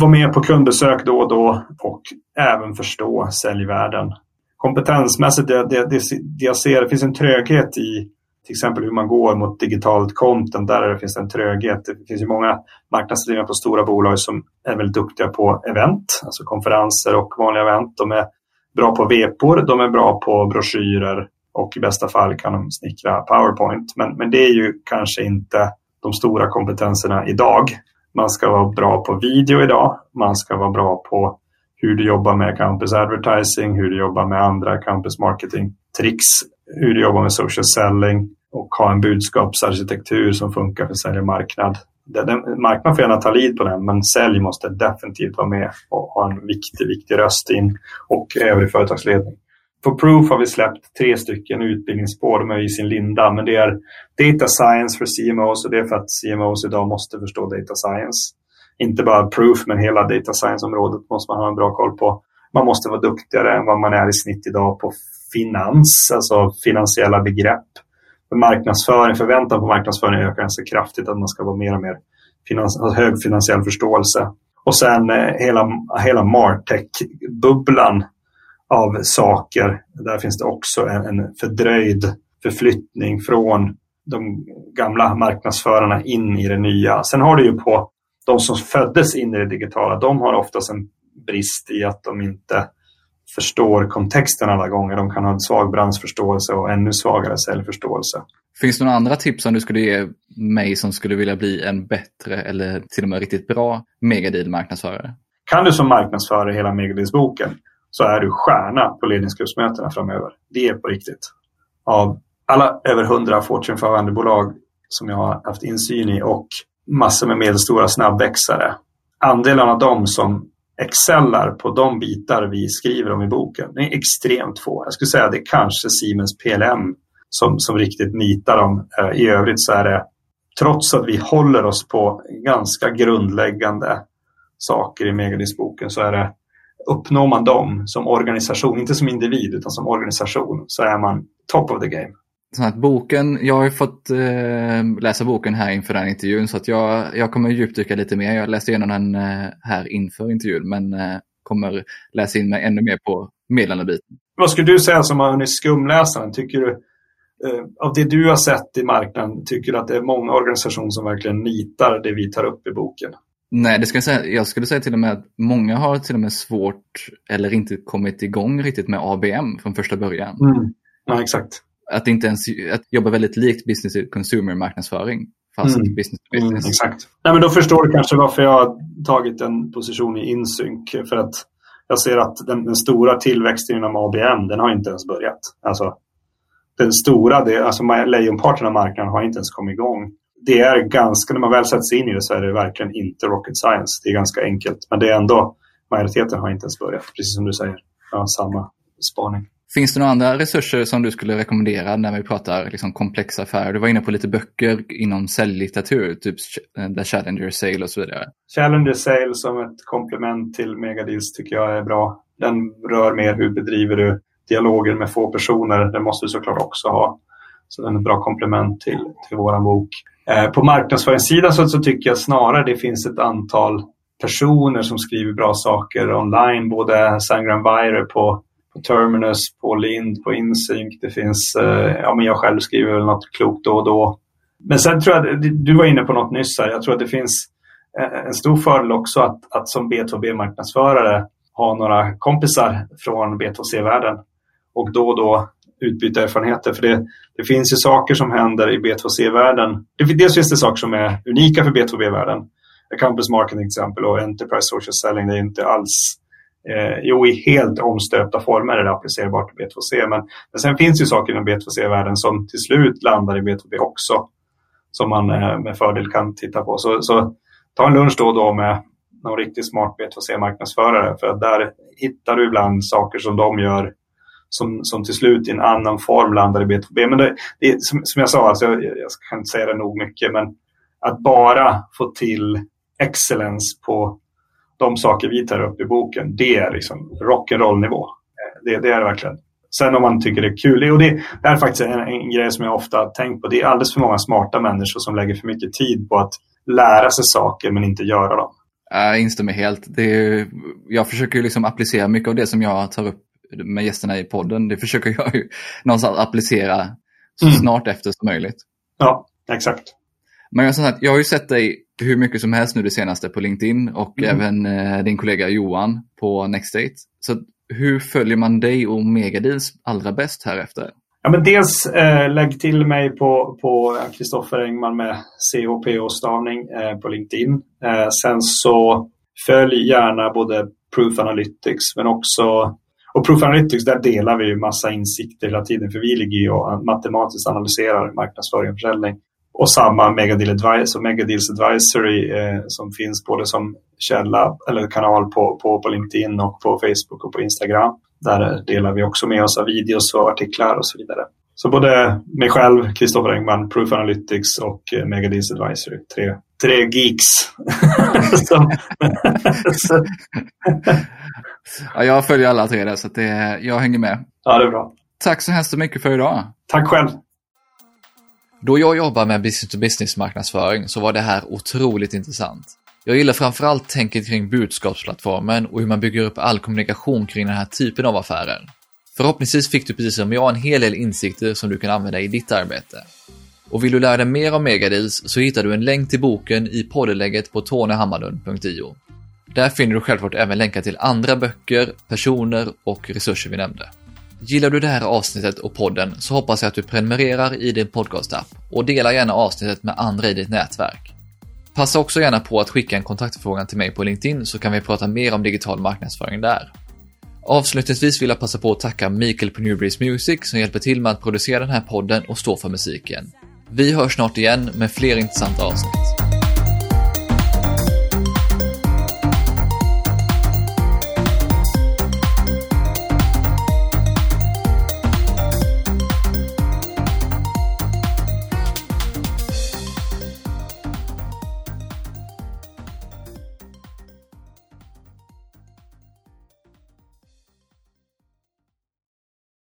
vara med på kundbesök då och då och även förstå säljvärlden. Kompetensmässigt, det, det, det, det jag ser, det finns en tröghet i till exempel hur man går mot digitalt content. Där finns det en tröghet. Det finns ju många marknadsdrivna på stora bolag som är väldigt duktiga på event, alltså konferenser och vanliga event. De är bra på vepor, de är bra på broschyrer och i bästa fall kan de snickra PowerPoint. Men, men det är ju kanske inte de stora kompetenserna idag. Man ska vara bra på video idag. Man ska vara bra på hur du jobbar med campus advertising, hur du jobbar med andra campus marketing tricks, hur du jobbar med social selling och ha en budskapsarkitektur som funkar för sälj och Den, marknaden får gärna ta lid på den, men sälj måste definitivt vara med och ha en viktig, viktig röst in och övrig företagsledning. På Proof har vi släppt tre stycken utbildningsspår, de är i sin linda, men det är Data Science för CMOs och det är för att CMOs idag måste förstå Data Science. Inte bara Proof, men hela Data Science-området måste man ha en bra koll på. Man måste vara duktigare än vad man är i snitt idag på finans, alltså finansiella begrepp. För marknadsföring, förväntan på marknadsföring ökar ganska kraftigt, att man ska vara mer och mer finans, alltså hög finansiell förståelse. Och sen eh, hela, hela Martech-bubblan av saker. Där finns det också en, en fördröjd förflyttning från de gamla marknadsförarna in i det nya. Sen har du ju på de som föddes in i det digitala, de har oftast en brist i att de inte förstår kontexten alla gånger. De kan ha en svag branschförståelse och ännu svagare säljförståelse. Finns det några andra tips som du skulle ge mig som skulle vilja bli en bättre eller till och med riktigt bra megadeal-marknadsförare? Kan du som marknadsförare hela megadeals-boken så är du stjärna på ledningsgruppsmötena framöver. Det är på riktigt. Av alla över hundra Fortune 500-bolag som jag har haft insyn i och massor med medelstora snabbväxare. Andelen av dem som excellar på de bitar vi skriver om i boken. Det är extremt få. Jag skulle säga att det är kanske Siemens PLM som, som riktigt nitar dem. Eh, I övrigt så är det, trots att vi håller oss på ganska grundläggande saker i Megadisboken så är det, uppnår man dem som organisation, inte som individ utan som organisation, så är man top of the game så att boken, jag har ju fått eh, läsa boken här inför den intervjun så att jag, jag kommer djupdyka lite mer. Jag läste igenom den eh, här inför intervjun men eh, kommer läsa in mig ännu mer på meddelandebiten. Vad skulle du säga som har hunnit skumläsa den? Tycker du, eh, av det du har sett i marknaden, tycker du att det är många organisationer som verkligen nitar det vi tar upp i boken? Nej, det ska jag, säga. jag skulle säga till och med att många har till och med svårt eller inte kommit igång riktigt med ABM från första början. Mm. Ja, exakt att inte ens att jobba väldigt likt business to consumer marknadsföring. Fast mm. business to business. Mm, exakt. Nej, men då förstår du kanske varför jag har tagit en position i Insync. För att jag ser att den, den stora tillväxten inom ABM, den har inte ens börjat. Alltså, den stora, det, alltså lejonparten av marknaden har inte ens kommit igång. Det är ganska, när man väl sätter sig in i det så är det verkligen inte rocket science. Det är ganska enkelt. Men det är ändå, majoriteten har inte ens börjat. Precis som du säger. Ja, samma spaning. Finns det några andra resurser som du skulle rekommendera när vi pratar liksom komplexa affärer? Du var inne på lite böcker inom säljlitteratur, typ eh, The Challenger Sale och så vidare. Challenger Sale som ett komplement till Megadeals tycker jag är bra. Den rör mer hur bedriver du dialoger med få personer. Den måste du såklart också ha. Så den är ett bra komplement till, till vår bok. Eh, på marknadsföringssidan så, så tycker jag snarare det finns ett antal personer som skriver bra saker online. Både Sangram Vire på på Terminus, på Lind, på Insync. Det finns, eh, ja men jag själv skriver väl något klokt då och då. Men sen tror jag, du var inne på något nyss här, jag tror att det finns eh, en stor fördel också att, att som B2B-marknadsförare ha några kompisar från B2C-världen och då och då utbyta erfarenheter. För det, det finns ju saker som händer i B2C-världen. Dels finns det saker som är unika för B2B-världen. Campus marketing till exempel och Enterprise social selling, det är inte alls Eh, jo, i helt omstöpta former är det applicerbart i B2C. Men, men sen finns det ju saker inom B2C-världen som till slut landar i B2B också. Som man eh, med fördel kan titta på. Så, så ta en lunch då och då med någon riktigt smart B2C-marknadsförare. För där hittar du ibland saker som de gör som, som till slut i en annan form landar i B2B. Men det, det som, som, jag sa, alltså, jag, jag kan inte säga det nog mycket, men att bara få till excellence på de saker vi tar upp i boken, det är liksom rock'n'roll-nivå. Det, det, är det verkligen. Sen om man tycker det är kul, och det, det är faktiskt en, en grej som jag ofta tänkt på. Det är alldeles för många smarta människor som lägger för mycket tid på att lära sig saker men inte göra dem. Jag instämmer helt. Det är, jag försöker liksom applicera mycket av det som jag tar upp med gästerna i podden. Det försöker jag ju någonstans applicera så mm. snart efter som möjligt. Ja, exakt. Men jag, sagt, jag har ju sett dig hur mycket som helst nu det senaste på LinkedIn och mm. även eh, din kollega Johan på Nextdate. Så hur följer man dig och Megadeals allra bäst här efter? Ja, men dels eh, lägg till mig på Kristoffer Engman med CHP-stavning eh, på LinkedIn. Eh, sen så följ gärna både Proof Analytics men också och Proof Analytics, där delar vi ju massa insikter hela tiden för vi ligger ju och matematiskt analyserar marknadsföring och försäljning. Och samma Megadeal Advice och Megadeals Advisory eh, som finns både som källa eller kanal på, på, på LinkedIn och på Facebook och på Instagram. Där delar vi också med oss av videos och artiklar och så vidare. Så både mig själv, Kristoffer Engman, Proof Analytics och eh, Megadeals Advisory. Tre, tre geeks. ja, jag följer alla tre där så det, jag hänger med. Ja, det är bra. Tack så hemskt mycket för idag. Tack själv. Då jag jobbar med business-to-business marknadsföring så var det här otroligt intressant. Jag gillar framförallt tänket kring budskapsplattformen och hur man bygger upp all kommunikation kring den här typen av affärer. Förhoppningsvis fick du precis som jag en hel del insikter som du kan använda i ditt arbete. Och vill du lära dig mer om Megadeals så hittar du en länk till boken i poddelägget på tonyhammarlund.io. Där finner du självklart även länkar till andra böcker, personer och resurser vi nämnde. Gillar du det här avsnittet och podden så hoppas jag att du prenumererar i din podcastapp och delar gärna avsnittet med andra i ditt nätverk. Passa också gärna på att skicka en kontaktförfrågan till mig på LinkedIn så kan vi prata mer om digital marknadsföring där. Avslutningsvis vill jag passa på att tacka Mikael på Newbreeze Music som hjälper till med att producera den här podden och stå för musiken. Vi hörs snart igen med fler intressanta avsnitt.